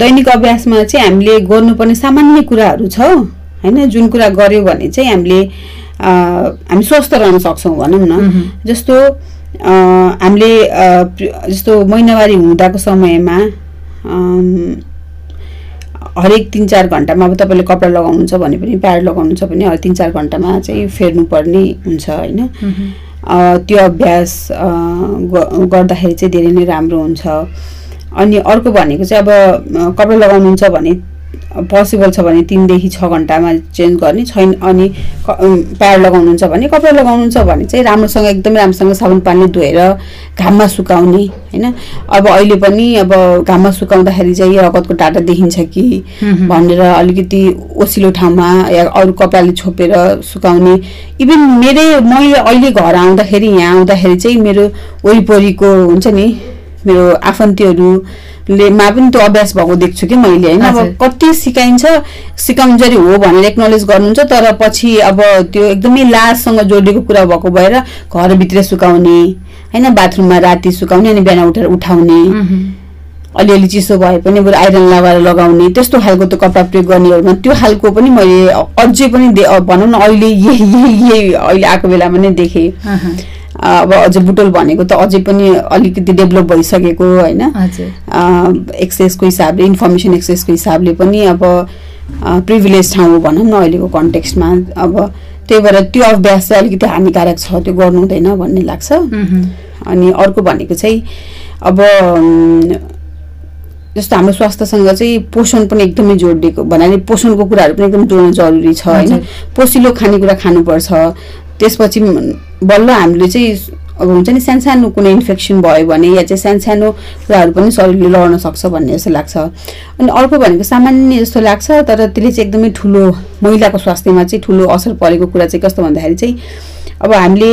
दैनिक अभ्यासमा चाहिँ हामीले गर्नुपर्ने सामान्य कुराहरू छ होइन? जुन कुरा गऱ्यो भने चाहिँ हामीले हामी स्वस्थ रहन सक्छौँ भनौँ न। जस्तो हामीले जस्तो महिनावारी हुँदाको समयमा हरेक तिन चार घन्टामा अब तपाईँले कपडा लगाउनुहुन्छ भने पनि प्याड लगाउनुहुन्छ भने हरेक तिन चार घन्टामा चाहिँ फेर्नुपर्ने हुन्छ होइन? त्यो अभ्यास गर्दाखेरि चाहिँ धेरै नै राम्रो हुन्छ। अनि अर्को भनेको चाहिँ अब कपडा लगाउनुहुन्छ भने पोसिबल छ भने तिनदेखि छ घन्टामा चेन्ज गर्ने छैन अनि प्याड लगाउनुहुन्छ भने कपडा लगाउनुहुन्छ भने चाहिँ राम्रोसँग एकदमै राम्रोसँग साबुन पानीले धोएर घाममा सुकाउने होइन अब अहिले पनि अब घाममा सुकाउँदाखेरि चाहिँ रगतको टाटा देखिन्छ कि। भनेर अलिकति ओसिलो ठाउँमा या अरू कपडाले छोपेर सुकाउने इभन मेरै मैले अहिले घर आउँदाखेरि यहाँ आउँदाखेरि चाहिँ मेरो वरिपरिको हुन्छ नि मेरो आफन्तीहरूले मा पनि त्यो अभ्यास भएको देख्छु कि मैले होइन अब। कति सिकाइन्छ सिकाउन्जरी हो भनेर एक्नोलेज गर्नुहुन्छ तर पछि अब त्यो एकदमै लाजसँग जोडिएको कुरा भएको भएर घरभित्र सुकाउने होइन बाथरुममा राति सुकाउने अनि बिहान उठेर उठाउने। अलिअलि चिसो भए पनि बरु आइरन लगाएर लगाउने त्यस्तो खालको त्यो कपडा प्रयोग गर्नेहरूमा त्यो खालको पनि मैले अझै पनि भनौँ न अहिले यही यही यही अहिले आएको बेलामा नै देखेँ। अब अझै बुटोल भनेको त अझै पनि अलिकति डेभलप भइसकेको होइन? एक्सेसको हिसाबले इन्फर्मेसन एक्सेसको हिसाबले पनि अब प्रिभिलेज ठाउँ हो भनौँ न अहिलेको कन्टेक्स्टमा। अब त्यही भएर त्यो अभ्यास चाहिँ अलिकति हानिकारक छ त्यो गर्नु हुँदैन भन्ने लाग्छ। अनि अर्को भनेको चाहिँ अब जस्तो हाम्रो स्वास्थ्यसँग चाहिँ पोषण पनि एकदमै जोडिएको भन्नाले पोषणको कुराहरू पनि एकदम जोड्न जरुरी छ होइन। पोसिलो खानेकुरा खानुपर्छ त्यसपछि बल्ल हामीले चाहिँ अब हुन्छ नि सानसानो कुनै इन्फेक्सन भयो भने या चाहिँ सानसानो कुराहरू पनि शरीरले लड्न सक्छ भन्ने जस्तो लाग्छ। अनि अर्को भनेको सामान्य जस्तो लाग्छ तर त्यसले चाहिँ एकदमै ठुलो महिलाको स्वास्थ्यमा चाहिँ ठुलो असर परेको कुरा चाहिँ कस्तो भन्दाखेरि चाहिँ अब हामीले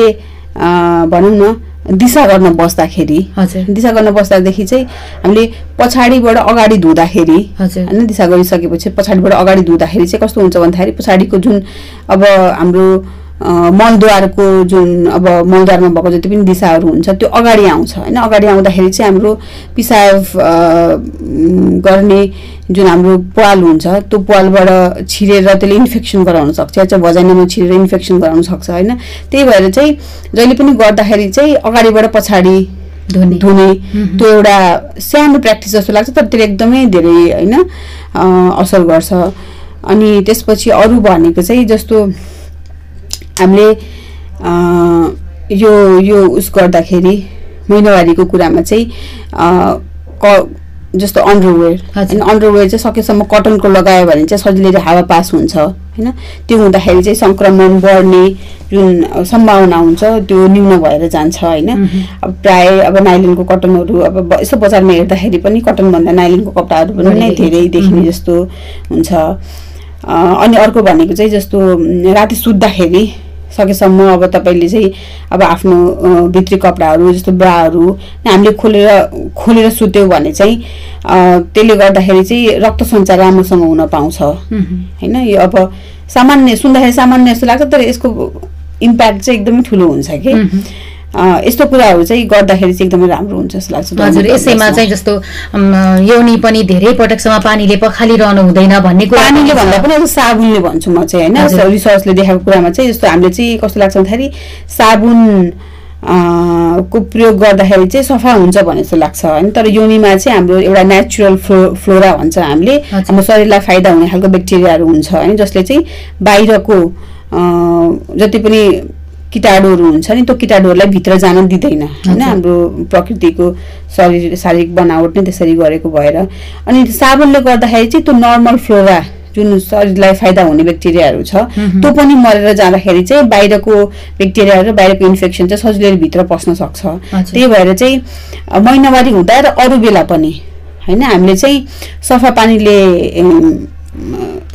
भनौँ न दिशा गर्न बस्दाखेरि हजुर। दिशा गर्न बस्दादेखि चाहिँ हामीले पछाडिबाट अगाडि धुँदाखेरि हजुर। होइन दिशा गरिसकेपछि पछाडिबाट अगाडि धुँदाखेरि चाहिँ कस्तो हुन्छ भन्दाखेरि पछाडिको जुन अब हाम्रो मलद्वारको जुन अब मलद्वारमा भएको जति पनि दिशाहरू हुन्छ त्यो अगाडि आउँछ होइन? अगाडि आउँदाखेरि चाहिँ हाम्रो पिसाब गर्ने जुन हाम्रो पाल हुन्छ त्यो पालबाट छिरेर त्यसले इन्फेक्सन गराउन सक्छ या चाहिँ भजाइनामा छिरेर इन्फेक्सन गराउन सक्छ होइन? त्यही भएर चाहिँ जहिले पनि गर्दाखेरि चाहिँ अगाडिबाट पछाडि धुने। धुने। त्यो एउटा सानो प्र्याक्टिस जस्तो लाग्छ तर त्यसले एकदमै धेरै होइन असर गर्छ। अनि त्यसपछि अरू भनेको चाहिँ जस्तो हामीले यो यो उस गर्दाखेरि महिनावारीको कुरामा चाहिँ क जस्तो अन्डरवेयर। होइन अन्डरवेयर चाहिँ सकेसम्म कटनको लगायो भने चाहिँ सजिलै हावा पास हुन्छ होइन। त्यो हुँदाखेरि चाहिँ सङ्क्रमण बढ्ने जुन सम्भावना हुन्छ त्यो न्यून भएर जान्छ होइन। अब प्राय अब नाइलिनको कटनहरू अब यसो बजारमा हेर्दाखेरि पनि कटनभन्दा नाइलिनको कपडाहरू पनि नै धेरै देखिने जस्तो हुन्छ। अनि अर्को भनेको चाहिँ जस्तो राति सुत्दाखेरि सकेसम्म अब तपाईँले चाहिँ अब आफ्नो भित्री कपडाहरू जस्तो ब्राहरू हामीले खोलेर खोलेर सुत्यो भने चाहिँ त्यसले गर्दाखेरि चाहिँ रक्त सञ्चार राम्रोसँग हुन पाउँछ। होइन यो अब सामान्य सुन्दाखेरि सामान्य जस्तो लाग्छ तर यसको इम्प्याक्ट चाहिँ एकदमै ठुलो हुन्छ कि। यस्तो कुराहरू चाहिँ गर्दाखेरि चाहिँ एकदमै राम्रो हुन्छ जस्तो लाग्छ हजुर यसैमा चाहिँ जस्तो यौनी पनि धेरै पटकसम्म पानीले पखालिरहनु हुँदैन भन्ने कुरा पनि पानीले। भन्दा पनि अब साबुनले भन्छु म चाहिँ होइन। रिसर्चले देखाएको कुरामा चाहिँ जस्तो हामीले चाहिँ कस्तो लाग्छ भन्दाखेरि साबुन को प्रयोग गर्दाखेरि चाहिँ सफा हुन्छ भने जस्तो लाग्छ होइन तर योनिमा चाहिँ हाम्रो एउटा नेचुरल फ्लो फ्लोरा भन्छ हामीले। हाम्रो शरीरलाई फाइदा हुने खालको ब्याक्टेरियाहरू हुन्छ होइन जसले चाहिँ बाहिरको जति पनि किटाणुहरू हुन्छ नि त्यो किटाणुहरूलाई भित्र जान दिँदैन होइन। हाम्रो प्रकृतिको शरीर शारीरिक बनावट नै त्यसरी गरेको भएर। अनि साबुनले गर्दाखेरि चाहिँ त्यो नर्मल फ्लोरा जुन शरीरलाई फाइदा हुने ब्याक्टेरियाहरू छ त्यो पनि मरेर जाँदाखेरि चाहिँ बाहिरको ब्याक्टेरियाहरू र बाहिरको इन्फेक्सन चाहिँ सजिलै भित्र पस्न सक्छ। त्यही भएर चाहिँ महिनावारी हुँदा र अरू बेला पनि होइन? हामीले चाहिँ सफा पानीले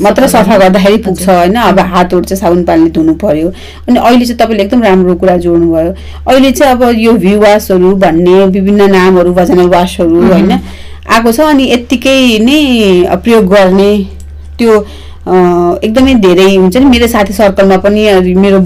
मात्र सफा। गर्दाखेरि पुग्छ होइन। अब हातहरू चाहिँ साबुन पानीले धुनु पर्यो। अनि अहिले चाहिँ तपाईँले एकदम राम्रो कुरा जोड्नुभयो। अहिले चाहिँ अब यो भ्यू वासहरू भन्ने विभिन्न नामहरू भजनल वासहरू होइन आएको छ। अनि यत्तिकै नै प्रयोग गर्ने त्यो एकदमै धेरै हुन्छ नि। मेरो साथी सर्कलमा पनि मेरो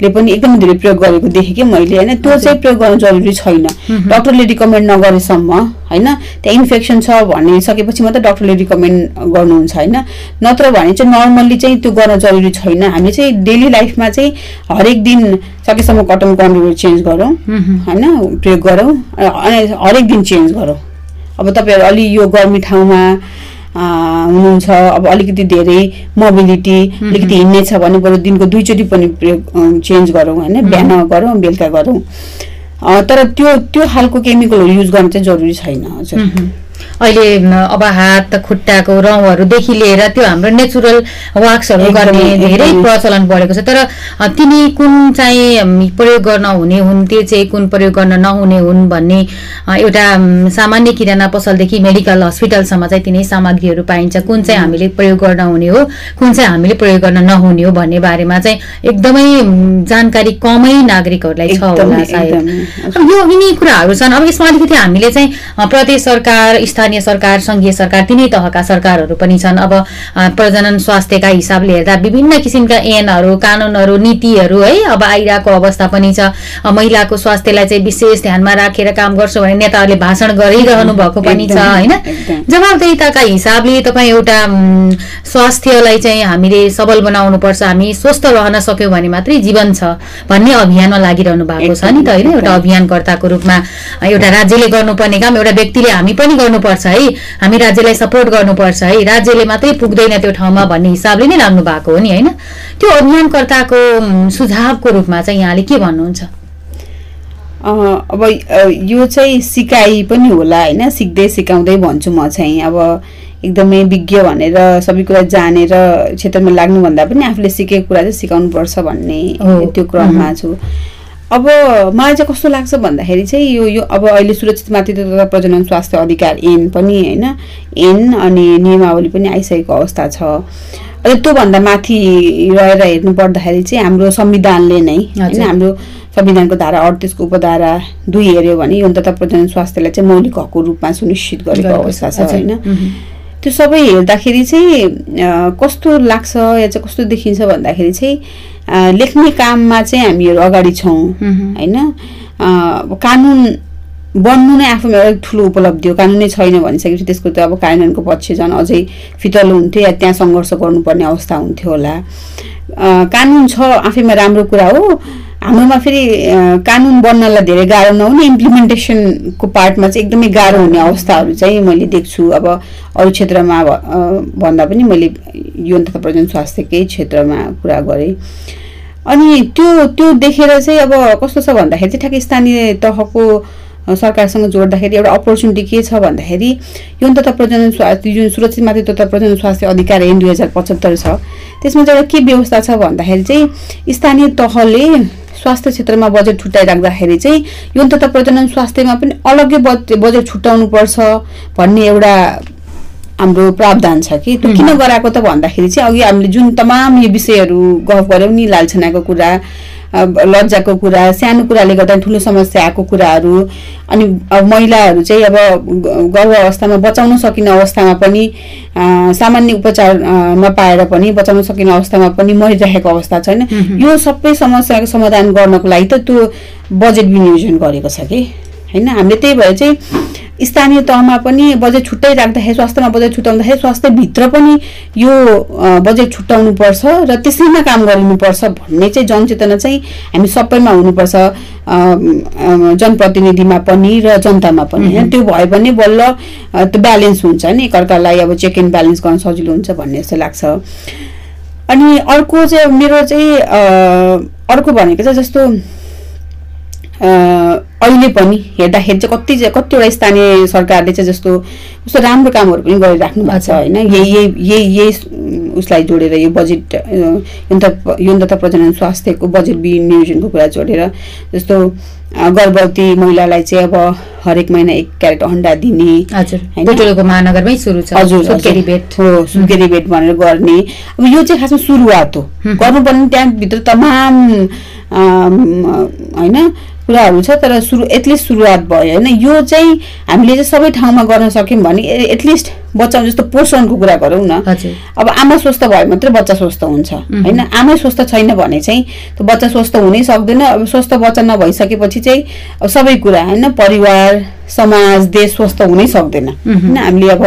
बहिनीहरूले पनि एकदमै धेरै प्रयोग गरेको देखेँ कि मैले होइन? त्यो चाहिँ प्रयोग गर्नु जरुरी छैन। डक्टरले रिकमेन्ड नगरेसम्म होइन? त्यहाँ इन्फेक्सन छ भनिसकेपछि मात्रै डक्टरले रिकमेन्ड गर्नुहुन्छ होइन? नत्र भने चाहिँ नर्मल्ली चाहिँ त्यो गर्न जरुरी छैन। हामी चाहिँ डेली लाइफमा चाहिँ हरेक दिन सकेसम्म कटनको अन्डरवेयर चेन्ज गरौँ होइन? प्रयोग गरौँ अनि हरेक दिन चेन्ज गरौँ। अब तपाईँहरू अलि यो गर्मी ठाउँमा हुनुहुन्छ। अब अलिकति धेरै मोबिलिटी अलिकति हिँड्ने छ भने बरु दिनको दुईचोटि पनि प्रयोग चेन्ज गरौँ होइन बिहान गरौँ बेलुका गरौँ। तर त्यो त्यो खालको केमिकलहरू युज गर्न चाहिँ जरुरी छैन हजुर। अहिले अब हात खुट्टाको रौँहरूदेखि लिएर त्यो हाम्रो नेचुरल वाक्सहरू गर्ने धेरै। प्रचलन बढेको छ। तर तिनी कुन चाहिँ प्रयोग गर्न हुने हुन् त्यो चाहिँ कुन प्रयोग गर्न नहुने हुन् भन्ने एउटा सामान्य किराना पसलदेखि मेडिकल हस्पिटलसम्म चाहिँ तिनै सामग्रीहरू पाइन्छ। कुन चाहिँ हामीले प्रयोग गर्न हुने हो कुन चाहिँ हामीले प्रयोग गर्न नहुने हो भन्ने बारेमा चाहिँ एकदमै जानकारी कमै नागरिकहरूलाई छ होला सायद। यो यिनी कुराहरू छन्। अब यसमा अलिकति हामीले चाहिँ प्रदेश सरकार स्थानीय सरकार सङ्घीय सरकार तिनै तहका सरकारहरू पनि छन्। अब प्रजनन स्वास्थ्यका हिसाबले हेर्दा विभिन्न किसिमका ऐनहरू कानुनहरू नीतिहरू है अब आइरहेको अवस्था पनि छ। महिलाको स्वास्थ्यलाई चाहिँ विशेष ध्यानमा राखेर काम गर्छु भने नेताहरूले भाषण गरिरहनु भएको पनि छ होइन? एकदम। जवाबदेहिताका हिसाबले तपाईँ एउटा स्वास्थ्यलाई चाहिँ हामीले सबल बनाउनु पर्छ हामी स्वस्थ रहन सक्यौँ भने मात्रै जीवन छ भन्ने अभियानमा लागिरहनु भएको छ नि त होइन? एउटा अभियानकर्ताको रूपमा एउटा राज्यले गर्नुपर्ने काम एउटा व्यक्तिले हामी पनि गर्नुपर्छ। है? हामी राज्यलाई सपोर्ट गर्नुपर्छ है? राज्यले मात्रै पुग्दैन त्यो ठाउँमा भन्ने हिसाबले नै लाग्नु भएको हो नि होइन? त्यो अभियानकर्ताको सुझावको रूपमा चाहिँ यहाँले के भन्नुहुन्छ? अब यो चाहिँ सिकाइ पनि होला होइन? सिक्दै सिकाउँदै भन्छु म चाहिँ। अब एकदमै विज्ञ भनेर सबै कुरा जानेर क्षेत्रमा लाग्नुभन्दा पनि आफूले सिकेको कुरा चाहिँ सिकाउनुपर्छ भन्ने। त्यो क्रममा छु। अब मलाई चाहिँ कस्तो लाग्छ भन्दाखेरि चाहिँ यो यो अब अहिले सुरक्षित मातृत्व तथा प्रजनन स्वास्थ्य अधिकार ऐन पनि होइन ऐन अनि नियमावली पनि आइसकेको अवस्था छ अझ त्योभन्दा माथि रहेर हेर्नु पर्दाखेरि चाहिँ हाम्रो संविधानले नै होइन। हाम्रो संविधानको धारा अडतिसको उपधारा दुई हेऱ्यो भने यौन तथा प्रजनन स्वास्थ्यलाई चाहिँ मौलिक हकको रूपमा सुनिश्चित गरेको अवस्था छ। होइन। त्यो सबै हेर्दाखेरि चाहिँ कस्तो लाग्छ या चाहिँ कस्तो देखिन्छ भन्दाखेरि चाहिँ लेख्ने काममा चाहिँ हामीहरू अगाडि छौँ। होइन? कानुन बन्नु नै आफूमा एउटा ठुलो उपलब्धि हो। कानुनै छैन भनिसकेपछि त्यसको त अब कार्यान्वयनको पक्ष झन् अझै फितलो हुन्थ्यो या त्यहाँ सङ्घर्ष गर्नुपर्ने अवस्था हुन्थ्यो होला। कानुन छ आफैमा राम्रो कुरा हो। हाम्रोमा फेरि कानुन बन्नलाई धेरै गाह्रो नहुने इम्प्लिमेन्टेसनको पार्टमा चाहिँ एकदमै गाह्रो हुने अवस्थाहरू चाहिँ मैले देख्छु। अब अरू क्षेत्रमा भन्दा पनि मैले यौन तथा प्रजन स्वास्थ्यकै क्षेत्रमा कुरा गरेँ। अनि त्यो त्यो देखेर चाहिँ अब कस्तो छ भन्दाखेरि चाहिँ ठ्याक्कै स्थानीय तहको सरकारसँग जोड्दाखेरि एउटा अपर्च्युनिटी के छ भन्दाखेरि यौन तथा प्रजनन स्वास्थ्य जुन सुरक्षित मातृत्व तथा प्रजनन स्वास्थ्य अधिकार ऐन दुई हजार पचहत्तर छ। त्यसमा चाहिँ एउटा के व्यवस्था छ भन्दाखेरि चाहिँ स्थानीय तहले स्वास्थ्य क्षेत्रमा बजेट छुट्याइराख्दाखेरि चाहिँ यौन तथा प्रजनन स्वास्थ्यमा पनि अलग्गै बज बजेट छुट्याउनुपर्छ भन्ने एउटा हाम्रो प्रावधान छ कि। त्यो किन गराएको त भन्दाखेरि चाहिँ अघि हामीले जुन तमाम यो विषयहरू गफ गऱ्यौँ नि लालछनाको कुरा लज्जाको कुरा सानो कुराले गर्दा ठुलो समस्या आएको कुराहरू अनि अब महिलाहरू चाहिँ अब ग- गर्भ अवस्थामा बचाउन सकिने अवस्थामा पनि सामान्य उपचार नपाएर पनि बचाउन सकिने अवस्थामा पनि मरिरहेको अवस्था छैन। यो सबै समस्याको समाधान गर्नको लागि त त्यो बजेट विनियोजन गरेको छ कि? होइन हामीले त्यही भएर चाहिँ स्थानीय तहमा पनि बजेट छुट्टै राख्दाखेरि स्वास्थ्यमा बजेट छुट्याउँदाखेरि स्वास्थ्यभित्र पनि यो बजेट छुट्याउनु पर्छ र त्यसैमा काम गरिनुपर्छ भन्ने चाहिँ जनचेतना चाहिँ हामी सबैमा हुनुपर्छ जनप्रतिनिधिमा पनि र जनतामा पनि। होइन त्यो भयो भने बल्ल त्यो ब्यालेन्स हुन्छ नि एकअर्कालाई अब चेक एन्ड ब्यालेन्स गर्न सजिलो हुन्छ भन्ने जस्तो लाग्छ। अनि अर्को चाहिँ मेरो चाहिँ अर्को भनेको चाहिँ जस्तो अहिले पनि हेर्दाखेरि चाहिँ कति कतिवटा स्थानीय सरकारले चाहिँ जस्तो जस्तो राम्रो कामहरू पनि गरिराख्नु भएको छ होइन। यही यही यही यही उसलाई जोडेर यो बजेट अ, यौन तथा प्रजनन स्वास्थ्यको बजेट विनियोजनको कुरा जोडेर जस्तो गर्भवती महिलालाई चाहिँ अब हरेक महिना एक क्यारेट अन्डा दिने हजुर। महानगरमै सुरु छ। हजुर सुत्केरी हजुर। बेट हो सुत्केरी बेट भनेर गर्ने। अब यो चाहिँ खासमा सुरुवात हो। गर्नुपर्ने त्यहाँभित्र तमाम होइन कुराहरू छ तर सुरु एटलिस्ट सुरुवात भयो होइन? यो चाहिँ हामीले चाहिँ सबै ठाउँमा गर्न सक्यौँ भने एटलिस्ट बच्चा जस्तो पोषणको कुरा गरौँ न। अब आमा स्वस्थ भयो मात्रै बच्चा स्वस्थ हुन्छ होइन? आमै स्वस्थ छैन भने चाहिँ त्यो बच्चा स्वस्थ हुनै सक्दैन। अब स्वस्थ बच्चा नभइसकेपछि चाहिँ अब सबै कुरा होइन? परिवार समाज देश स्वस्थ हुनै सक्दैन होइन? हामीले अब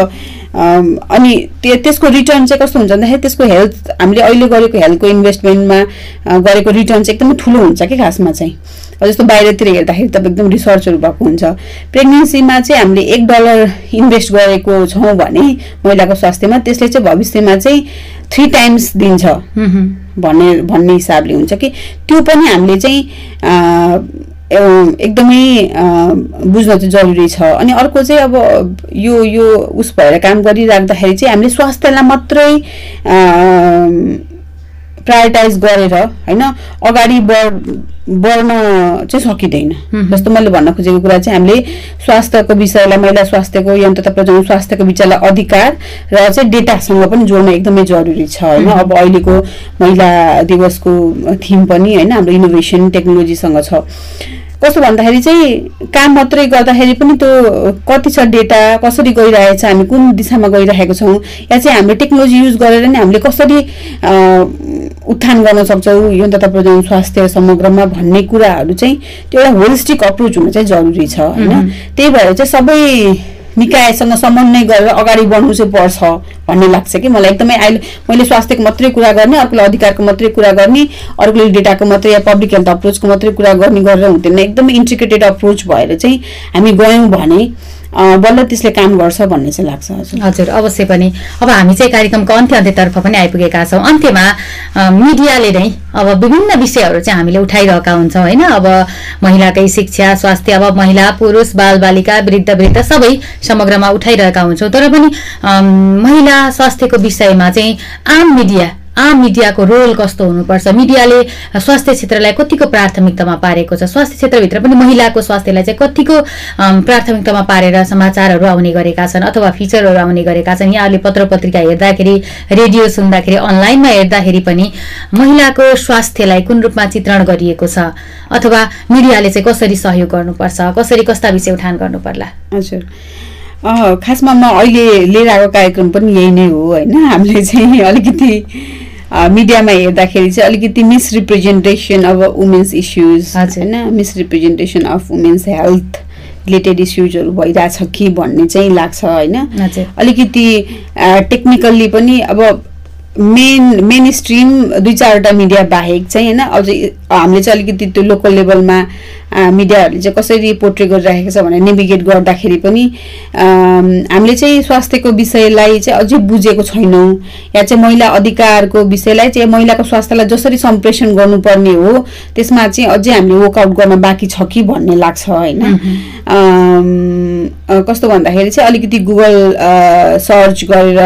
अनि त्यो त्यसको रिटर्न चाहिँ कस्तो हुन्छ भन्दाखेरि त्यसको हेल्थ हामीले अहिले गरेको हेल्थको इन्भेस्टमेन्टमा गरेको रिटर्न चाहिँ एकदमै ठुलो हुन्छ कि खासमा चाहिँ। जस्तो बाहिरतिर हेर्दाखेरि त एकदम रिसर्चहरू भएको हुन्छ। प्रेग्नेन्सीमा चाहिँ हामीले एक डलर इन्भेस्ट गरेको छौँ भने महिलाको स्वास्थ्यमा त्यसले चाहिँ भविष्यमा चाहिँ थ्री टाइम्स दिन्छ। भन्ने भन्ने हिसाबले हुन्छ कि। त्यो पनि हामीले चाहिँ एकदमै बुझ्न चाहिँ जरुरी छ। अनि अर्को चाहिँ अब यो यो उस भएर काम गरिराख्दाखेरि चाहिँ हामीले स्वास्थ्यलाई मात्रै प्रायोरिटाइज गरेर होइन अगाडि बढ बढ्न चाहिँ सकिँदैन। जस्तो मैले भन्न खोजेको कुरा चाहिँ हामीले स्वास्थ्यको विषयलाई महिला स्वास्थ्यको यौन तथा प्रजनन स्वास्थ्यको विषयलाई अधिकार र चाहिँ डेटासँग पनि जोड्न एकदमै जरुरी छ होइन। अब अहिलेको महिला दिवसको थिम पनि होइन हाम्रो इनोभेसन टेक्नोलोजीसँग छ। कस्तो भन्दाखेरि चाहिँ काम मात्रै गर्दाखेरि पनि त्यो कति छ डेटा कसरी गइरहेछ हामी कुन दिशामा गइरहेको छौँ या चाहिँ हामीले टेक्नोलोजी युज गरेर नै हामीले कसरी उत्थान गर्न सक्छौँ यौन तथा प्रजनन स्वास्थ्य समग्रमा भन्ने कुराहरू चाहिँ त्यो एउटा होलिस्टिक अप्रोच हुन चाहिँ जरुरी छ होइन? त्यही भएर चाहिँ सबै निकायसँग समन्वय गरेर अगाडि बढ्नु चाहिँ पर्छ भन्ने लाग्छ कि? मलाई एकदमै अहिले मैले स्वास्थ्यको मात्रै कुरा गर्ने अर्कोले अधिकारको मात्रै कुरा गर्ने अर्कोले डेटाको मात्रै या पब्लिक हेल्थ अप्रोचको मात्रै कुरा गर्ने गरेर हुँदैन। एकदमै इन्ट्रिकेटेड अप्रोच भएर चाहिँ हामी गयौँ भने बल्ल त्यसले काम गर्छ भन्ने चाहिँ लाग्छ हजुर। अवश्य पनि। अब हामी चाहिँ कार्यक्रमको अन्त्य अन्त्यतर्फ पनि आइपुगेका छौँ। अन्त्यमा मिडियाले नै अब विभिन्न विषयहरू चाहिँ हामीले उठाइरहेका हुन्छौँ होइन? अब महिलाकै शिक्षा स्वास्थ्य अब महिला पुरुष बालबालिका वृद्ध वृद्ध सबै समग्रमा उठाइरहेका हुन्छौँ। तर पनि महिला स्वास्थ्यको विषयमा चाहिँ आम मिडिया आम मिडियाको रोल कस्तो हुनुपर्छ? मिडियाले स्वास्थ्य क्षेत्रलाई कतिको प्राथमिकतामा पारेको छ? स्वास्थ्य क्षेत्रभित्र पनि महिलाको स्वास्थ्यलाई चाहिँ कतिको प्राथमिकतामा पारेर समाचारहरू आउने गरेका छन् अथवा फिचरहरू आउने गरेका छन्? यहाँहरूले पत्र पत्रिका हेर्दाखेरि रेडियो सुन्दाखेरि अनलाइनमा हेर्दाखेरि पनि महिलाको स्वास्थ्यलाई कुन रूपमा चित्रण गरिएको छ? अथवा मिडियाले चाहिँ कसरी सहयोग गर्नुपर्छ? कसरी कस्ता विषय उठान गर्नुपर्ला? हजुर। खासमा म अहिले लिएर आएको कार्यक्रम पनि यही नै हो होइन? हामीले चाहिँ अलिकति मिडियामा हेर्दाखेरि चाहिँ अलिकति मिसरिप्रेजेन्टेसन अब वुमेन्स इस्युज। होइन? Misrepresentation of women's health related इस्युजहरू भइरहेछ कि भन्ने चाहिँ लाग्छ होइन? अलिकति टेक्निकल्ली पनि अब मेन मेन स्ट्रिम दुई चारवटा मिडिया बाहेक चाहिँ होइन? अझै हामीले चाहिँ अलिकति त्यो लोकल लेभलमा मिडियाहरूले चाहिँ कसरी पोर्ट्रे गरिराखेको छ भनेर नेभिगेट गर्दाखेरि पनि हामीले चाहिँ स्वास्थ्यको विषयलाई चाहिँ अझै बुझेको छैनौँ। या चाहिँ महिला अधिकारको विषयलाई चाहिँ महिलाको स्वास्थ्यलाई जसरी सम्प्रेषण गर्नुपर्ने हो त्यसमा चाहिँ अझै हामीले वर्कआउट गर्न बाँकी छ कि भन्ने लाग्छ होइन? कस्तो भन्दाखेरि चाहिँ अलिकति गुगल सर्च गरेर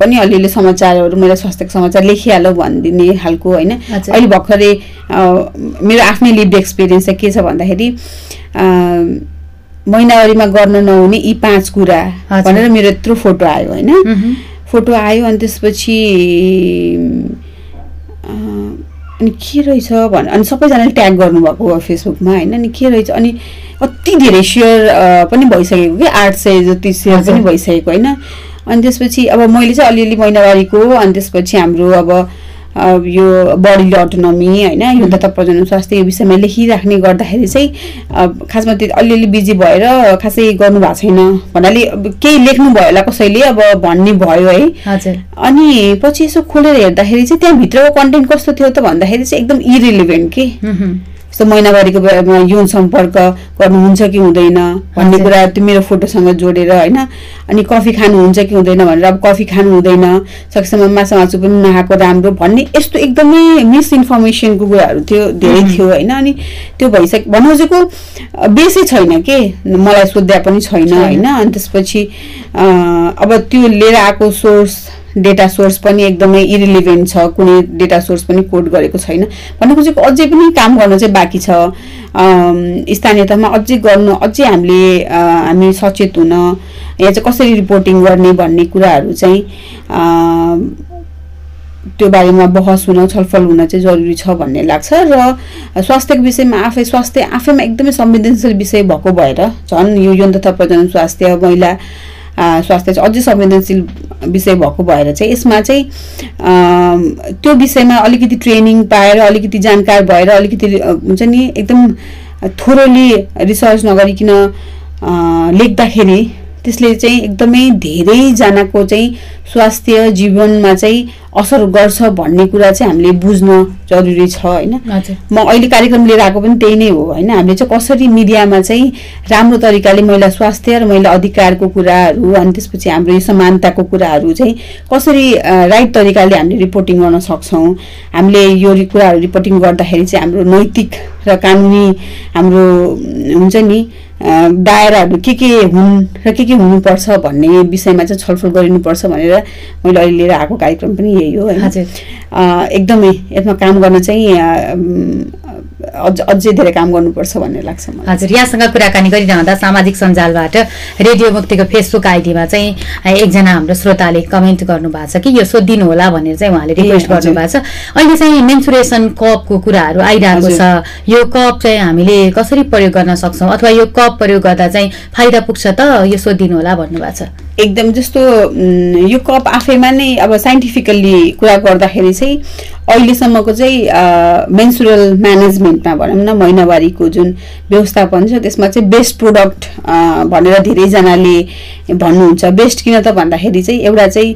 पनि अलिअलि समाचारहरू महिला स्वास्थ्यको समाचार लेखिहालौँ भनिदिने खालको होइन। अहिले भर्खरै मेरो आफ्नै लिभ एक्सपिरियन्स चाहिँ के छ भन्दाखेरि अ, महिनावारीमा गर्न नहुने यी पाँच कुरा। भनेर मेरो यत्रो फोटो आयो होइन। फोटो आयो अनि त्यसपछि अनि के रहेछ भन अनि सबैजनाले ट्याग गर्नुभएको हो फेसबुकमा होइन अनि के रहेछ अनि कति धेरै सेयर पनि भइसकेको कि आठ सय जति सेयर पनि। भइसकेको होइन अनि त्यसपछि अब मैले चाहिँ अलिअलि महिनावारीको अनि त्यसपछि हाम्रो अब यो बडीले अटोनोमी होइन यो तथा प्रजनन स्वास्थ्य यो विषयमा लेखिराख्ने गर्दाखेरि चाहिँ खासमा त्यो अलिअलि बिजी भएर खासै गर्नु भएको छैन भन्नाले केही लेख्नु भयो होला कसैले अब भन्ने भयो है। हजुर। अनि पछि यसो खोलेर हेर्दाखेरि चाहिँ त्यहाँभित्रको कन्टेन्ट कस्तो थियो त भन्दाखेरि चाहिँ एकदम इरिलिभेन्ट के। जस्तो महिनावारीको बेलामा यौन सम्पर्क गर्नुहुन्छ कि हुँदैन भन्ने। कुरा त्यो मेरो फोटोसँग जोडेर होइन? अनि कफी खानुहुन्छ कि हुँदैन भनेर अब कफी खानु हुँदैन सकेसम्म माछा मासु पनि नखाएको राम्रो भन्ने यस्तो एकदमै मिसइन्फर्मेसनको कुराहरू थियो धेरै थियो होइन? अनि त्यो भइसक भन्नु खोजेको अ, बेसै छैन के? मलाई सोध्या पनि छैन। होइन? अनि त्यसपछि अब त्यो लिएर आएको सोर्स डेटा सोर्स पनि एकदमै इरिलिभेन्ट छ कुनै डेटा सोर्स पनि कोड गरेको छैन। भन्नु खोजेको अझै पनि काम गर्न चाहिँ बाँकी छ। स्थानीय तहमा अझै गर्नु अझै हामीले हामी सचेत हुन यहाँ चाहिँ कसरी रिपोर्टिङ गर्ने भन्ने कुराहरू चाहिँ त्यो बारेमा बहस हुन छलफल हुन चाहिँ जरुरी छ भन्ने लाग्छ र स्वास्थ्यको विषयमा आफै स्वास्थ्य आफैमा एकदमै संवेदनशील विषय भएको भएर झन् यो यौन तथा प्रजनन स्वास्थ्य महिला स्वास्थ्य चाहिँ अझै संवेदनशील विषय भएको भएर चाहिँ यसमा चाहिँ त्यो विषयमा अलिकति ट्रेनिङ पाएर अलिकति जानकार भएर अलिकति हुन्छ नि एकदम थोरोली रिसर्च नगरिकन लेख्दाखेरि त्यसले चाहिँ एकदमै धेरैजनाको चाहिँ स्वास्थ्य जीवनमा चाहिँ असर गर्छ भन्ने कुरा चाहिँ हामीले बुझ्न जरुरी छ होइन? म अहिले कार्यक्रम लिएर आएको पनि त्यही नै हो होइन? हामीले चाहिँ कसरी मिडियामा चाहिँ राम्रो तरिकाले महिला स्वास्थ्य र महिला अधिकारको कुराहरू अनि त्यसपछि हाम्रो यो समानताको कुराहरू चाहिँ कसरी राइट तरिकाले हामीले रिपोर्टिङ गर्न सक्छौँ? हामीले यो कुराहरू रिपोर्टिङ गर्दाखेरि चाहिँ हाम्रो नैतिक र कानुनी हाम्रो हुन्छ नि दायराहरू के के हुन् र के के हुनुपर्छ भन्ने विषयमा चाहिँ छलफल गरिनुपर्छ भनेर मैले अहिले लिएर आएको कार्यक्रम पनि यही हो होइन? एकदमै यसमा काम गर्न चाहिँ अझ अझै धेरै काम गर्नुपर्छ भन्ने लाग्छ मलाई। हजुर यहाँसँग कुराकानी गरिरहँदा सामाजिक सञ्जालबाट रेडियो मुक्तिको फेसबुक आइडीमा चाहिँ एकजना हाम्रो श्रोताले कमेन्ट गर्नुभएको छ कि यो सोधिदिनु होला भनेर चाहिँ उहाँले रिक्वेस्ट। गर्नुभएको छ। अहिले चाहिँ मेन्सुरेसन कपको कुराहरू आइरहेको। छ। यो कप चाहिँ हामीले कसरी प्रयोग गर्न सक्छौँ? अथवा यो कप प्रयोग गर्दा चाहिँ फाइदा पुग्छ त यो सोधिदिनु होला भन्नुभएको छ। एकदम जस्तो यो कप आफैमा नै अब साइन्टिफिकल्ली कुरा गर्दाखेरि चाहिँ अहिलेसम्मको चाहिँ मेन्सुरल म्यानेजमेन्टमा भनौँ न महिनावारीको जुन व्यवस्थापन छ त्यसमा चाहिँ बेस्ट प्रोडक्ट भनेर धेरैजनाले भन्नुहुन्छ। बेस्ट किन त भन्दाखेरि चाहिँ एउटा चाहिँ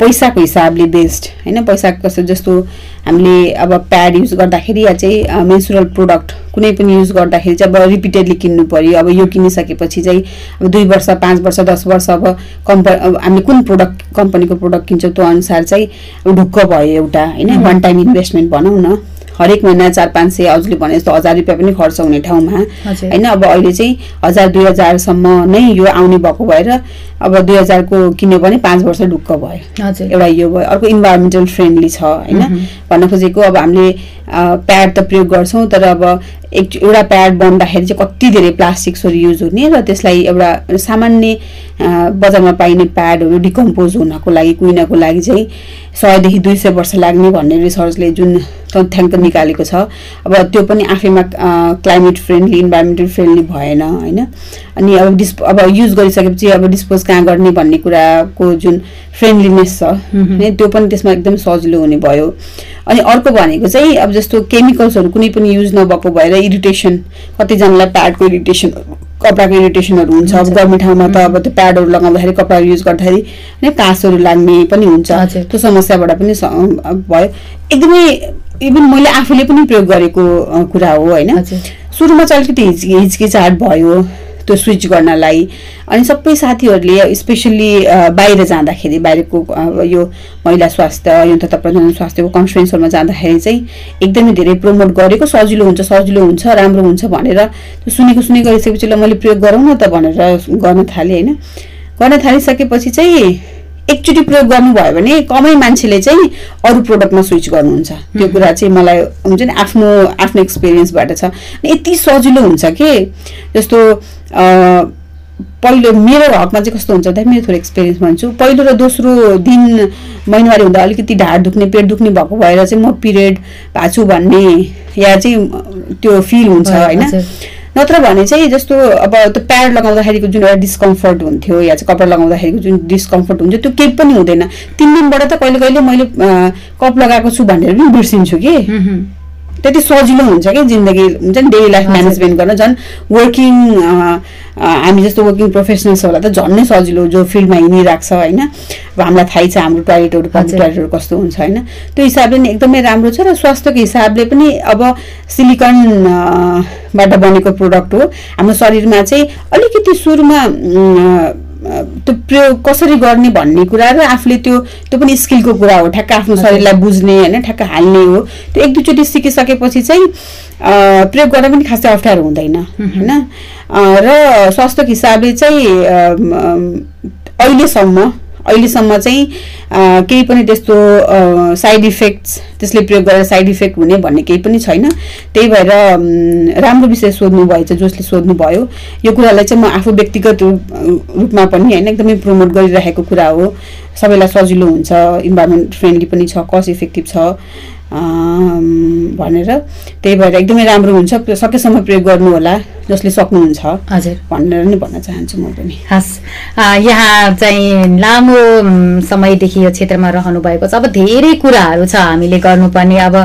पैसाको हिसाबले बेस्ट होइन? पैसाको कसो जस्तो हामीले अब प्याड युज गर्दाखेरि या चाहिँ मेन्सुरल प्रोडक्ट कुनै पनि युज गर्दाखेरि चाहिँ अब रिपिटेडली किन्नु पऱ्यो अब यो किनिसकेपछि चाहिँ अब दुई वर्ष पाँच वर्ष दस वर्ष अब कम्प हामीले कुन प्रोडक्ट कम्पनीको प्रोडक्ट किन्छौँ त्यो अनुसार चाहिँ अब ढुक्क भयो एउटा होइन? वान टाइम इन्भेस्टमेन्ट भनौँ न। हरेक महिना चार पाँच सय हजुरले भने जस्तो हजार रुपियाँ पनि खर्च हुने ठाउँमा। होइन अब अहिले चाहिँ हजार दुई हजारसम्म नै यो आउने भएको भएर अब दुई हजारको किन्यो भने पाँच वर्ष ढुक्क भयो। एउटा यो भयो। अर्को इन्भाइरोमेन्टल फ्रेन्डली छ होइन? भन्न खोजेको अब हामीले प्याड त प्रयोग गर्छौँ तर अब एक एउटा प्याड बन्दाखेरि चाहिँ कति धेरै प्लास्टिक्सहरू युज हुने र त्यसलाई एउटा सामान्य बजारमा पाइने प्याडहरू डिकम्पोज हुनको लागि कुहिनको लागि चाहिँ सयदेखि दुई सय वर्ष लाग्ने भन्ने रिसर्चले जुन तथ्याङ्क निकालेको छ। अब त्यो पनि आफैमा क्लाइमेट फ्रेन्डली इन्भाइरोमेन्टल फ्रेन्डली भएन होइन? अनि अब डिस्प अब युज गरिसकेपछि अब डिस्पोज कहाँ गर्ने भन्ने कुराको जुन फ्रेन्डलिनेस छ होइन त्यो पनि त्यसमा एकदम सजिलो हुने भयो। अनि अर्को भनेको चाहिँ अब जस्तो केमिकल्सहरू कुनै पनि युज नभएको भएर इरिटेसन कतिजनालाई प्याडको इरिटेसन कपडाको इरिटेसनहरू हुन्छ। अब गर्मी ठाउँमा त अब त्यो प्याडहरू लगाउँदाखेरि कपडाहरू युज गर्दाखेरि नै कासहरू लाग्ने पनि हुन्छ। त्यो समस्याबाट पनि भयो। एकदमै इभन मैले आफूले पनि प्रयोग गरेको कुरा हो होइन। सुरुमा चाहिँ अलिकति हिचकि हिचकिचाहट भयो। त्यो स्विच गर्नलाई। अनि सबै साथीहरूले स्पेसल्ली बाहिर जाँदाखेरि बाहिरको यो महिला स्वास्थ्य यो तथा प्रजनन स्वास्थ्यको कन्फरेन्सहरूमा जाँदाखेरि चाहिँ एकदमै धेरै प्रमोट गरेको सजिलो हुन्छ सजिलो हुन्छ राम्रो हुन्छ भनेर त्यो सुनेको सुनेको गरिसकेपछि ल मैले प्रयोग गरौँ न त भनेर गर्न थालेँ होइन? गर्न थालिसकेपछि चाहिँ एकचोटि प्रयोग गर्नुभयो भने कमै मान्छेले चाहिँ अरू प्रोडक्टमा स्विच गर्नुहुन्छ। त्यो कुरा चाहिँ मलाई हुन्छ नि आफ्नो आफ्नो एक्सपिरियन्सबाट छ। यति सजिलो हुन्छ कि? जस्तो पहिलो मेरो हकमा चाहिँ कस्तो हुन्छ भन्दा मेरो थोरै एक्सपिरियन्स भन्छु। पहिलो र दोस्रो दिन महिनावारी हुँदा अलिकति ढाड दुख्ने पेट दुख्ने भएको भएर चाहिँ म पिरियड भएको छु भन्ने या चाहिँ त्यो फिल हुन्छ होइन। नत्र भने चाहिँ जस्तो अब त्यो प्याड लगाउँदाखेरिको जुन एउटा डिस्कम्फर्ट हुन्थ्यो या चाहिँ कपडा लगाउँदाखेरिको जुन डिस्कम्फर्ट हुन्थ्यो त्यो केही पनि हुँदैन तिन दिनबाट त कहिले कहिले मैले कप लगाएको छु भनेर पनि बिर्सिन्छु कि। त्यति सजिलो हुन्छ कि जिन्दगी हुन्छ नि डेली लाइफ। म्यानेजमेन्ट गर्न झन् वर्किङ हामी जस्तो वर्किङ प्रोफेसनल्सहरूलाई त झन् नै सजिलो जो फिल्डमा हिँडिरहेको छ होइन अब हामीलाई थाहै छ हाम्रो टोयलेटहरू पब्लिक हजुर। टोयलेटहरू कस्तो हुन्छ होइन त्यो हिसाबले नि एकदमै राम्रो छ र स्वास्थ्यको हिसाबले पनि अब सिलिकन अ, बाट बनेको प्रोडक्ट हो हाम्रो शरीरमा चाहिँ अलिकति सुरुमा त्यो प्रयोग कसरी गर्ने भन्ने कुरा र आफूले त्यो त्यो पनि स्किलको कुरा हो ठ्याक्क आफ्नो। शरीरलाई बुझ्ने होइन ठ्याक्क हाल्ने हो। त्यो एक दुईचोटि सिकिसकेपछि चाहिँ प्रयोग गर्न पनि खासै अप्ठ्यारो हुँदैन होइन? र स्वास्थ्यको हिसाबले चाहिँ अहिलेसम्म अहिलेसम्म चाहिँ केही पनि त्यस्तो साइड इफेक्ट्स त्यसले प्रयोग गरेर साइड इफेक्ट हुने भन्ने केही पनि छैन। त्यही भएर राम्रो विषय सोध्नु भएछ जसले सोध्नु भयो यो कुरालाई चाहिँ म आफू व्यक्तिगत रूप- रूपमा पनि होइन एकदमै प्रमोट गरिरहेको कुरा हो। सबैलाई सजिलो हुन्छ इन्भाइरोमेन्ट फ्रेन्डली पनि छ कस्ट इफेक्टिभ छ भनेर। त्यही भएर एकदमै राम्रो हुन्छ सकेसम्म प्रयोग गर्नु होला जसले सक्नुहुन्छ। हजुर। भनेर नै भन्न चाहन्छु म पनि। हस्। यहाँ चाहिँ लामो समयदेखि यो क्षेत्रमा रहनु भएको छ। अब धेरै कुराहरू छ हामीले गर्नुपर्ने। अब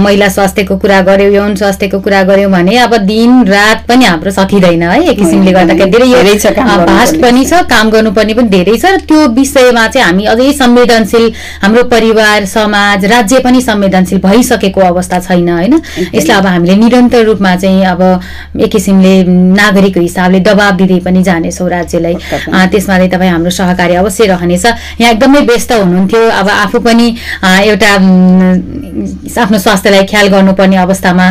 महिला स्वास्थ्यको कुरा गऱ्यौँ यौन स्वास्थ्यको कुरा गऱ्यौँ भने अब दिन रात पनि हाम्रो सकिँदैन है। एक किसिमले गर्दाखेरि धेरै छ। भास्ट पनि छ काम गर्नुपर्ने पनि धेरै छ। र त्यो विषयमा चाहिँ हामी अझै संवेदनशील हाम्रो परिवार समाज राज्य पनि संवेदनशील भइसकेको अवस्था छैन होइन। यसलाई अब हामीले निरन्तर रूपमा चाहिँ अब एक किसिमले नागरिकको हिसाबले दबाब दिँदै पनि जानेछौँ राज्यलाई। त्यसमा चाहिँ तपाईँ हाम्रो सहकारी अवश्य रहनेछ। यहाँ एकदमै व्यस्त हुनुहुन्थ्यो। अब आफू पनि एउटा आफ्नो स्वास्थ्यलाई ख्याल गर्नुपर्ने अवस्थामा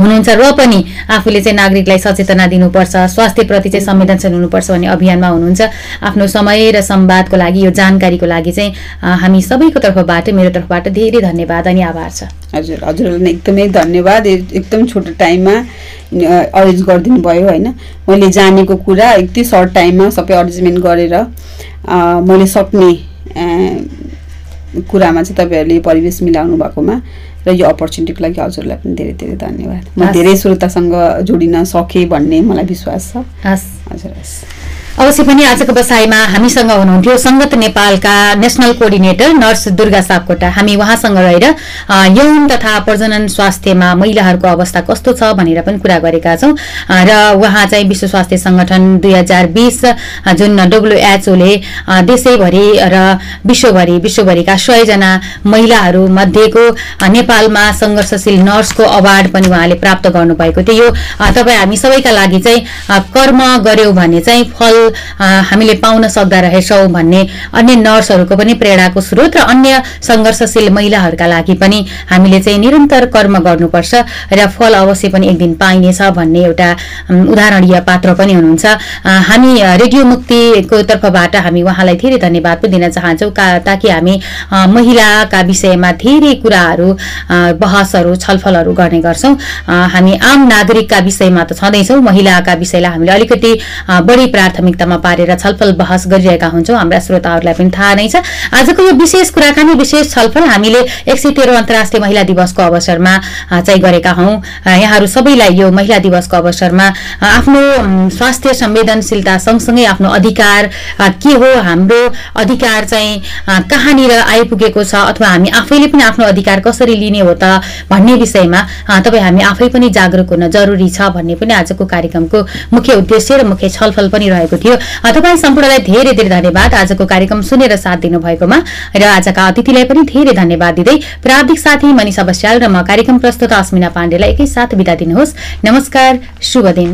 हुनुहुन्छ र पनि आफूले चाहिँ नागरिकलाई सचेतना दिनुपर्छ स्वास्थ्यप्रति चाहिँ संवेदनशील हुनुपर्छ भन्ने अभियानमा हुनुहुन्छ। आफ्नो समय र संवादको लागि यो जानकारीको लागि चाहिँ हामी सबैको तर्फबाट मेरो तर्फबाट धेरै धन्यवाद अनि आभार छ। हजुर हजुरहरूलाई एकदमै धन्यवाद। एकदम छोटो टाइममा अरेन्ज गरिदिनु भयो होइन? मैले जानेको कुरा यति सर्ट टाइममा सबै अरेन्जमेन्ट गरेर मैले सक्ने कुरामा चाहिँ तपाईँहरूले परिवेश मिलाउनु भएकोमा र यो अपर्च्युनिटीको लागि हजुरलाई पनि धेरै धेरै धन्यवाद। म। धेरै श्रोतासँग जोडिन सकेँ भन्ने मलाई विश्वास छ। हस्। हजुर हस्। अवश्य पनि आजको बसाइमा हामीसँग हुनुहुन्थ्यो सङ्गत नेपालका national coordinator nurse Durga Sapkota. हामी उहाँसँग रहेर यौन तथा प्रजनन स्वास्थ्यमा महिलाहरूको अवस्था कस्तो छ भनेर पनि कुरा गरेका छौँ। र उहाँ चाहिँ विश्व स्वास्थ्य सङ्गठन दुई हजार जुन डब्लुएचओले देशैभरि र विश्वभरि विश्वभरिका सयजना महिलाहरू मध्येको नेपालमा सङ्घर्षशील नर्सको अवार्ड पनि उहाँले प्राप्त गर्नुभएको थियो। यो तपाईँ हामी सबैका लागि चाहिँ कर्म गर्यौँ भने चाहिँ फल हामीले पाउन सक्दा रहेछौँ भन्ने अन्य नर्सहरूको पनि प्रेरणाको स्रोत र अन्य सङ्घर्षशील महिलाहरूका लागि पनि हामीले चाहिँ निरन्तर कर्म गर्नुपर्छ र फल अवश्य पनि एक दिन पाइनेछ भन्ने एउटा उदाहरणीय पात्र पनि हुनुहुन्छ। हामी रेडियो मुक्तिको तर्फबाट हामी उहाँलाई धेरै धन्यवाद पनि दिन चाहन्छौँ का ताकि हामी महिलाका विषयमा धेरै कुराहरू बहसहरू छलफलहरू गर्ने गर्छौँ। हामी आम नागरिकका विषयमा त छँदैछौँ महिलाका विषयलाई हामीले अलिकति बढी प्राथमिकतामा पारेर छलफल बहस गरिरहेका हुन्छौँ। हाम्रा श्रोताहरूलाई पनि थाहा नै छ। आजको यो विशेष कुराकानी विशेष छलफल हामीले एक सय तेह्र अन्तर्राष्ट्रिय महिला दिवसको अवसरमा चाहिँ गरेका हौँ। यहाँहरू सबैलाई यो महिला दिवसको अवसरमा आफ्नो स्वास्थ्य संवेदनशीलता सँगसँगै आफ्नो अधिकार के हो हाम्रो अधिकार चाहिँ कहाँनिर आइपुगेको छ अथवा हामी आफैले पनि आफ्नो अधिकार कसरी लिने हो त भन्ने विषयमा तपाईँ हामी आफै पनि जागरुक हुन जरुरी छ भन्ने पनि आजको कार्यक्रमको मुख्य उद्देश्य र मुख्य छलफल पनि रहेको थियो। थियो। तपाईँ सम्पूर्णलाई धेरै धेरै धन्यवाद। आजको कार्यक्रम सुनेर साथ दिनुभएकोमा र आजका अतिथिलाई पनि धेरै धन्यवाद दिँदै प्राविधिक साथी मनिषा बस्याल र म कार्यक्रम प्रस्तुत अस्मिना पाण्डेलाई एकैसाथ बिदा दिनुहोस्। नमस्कार शुभ दिन।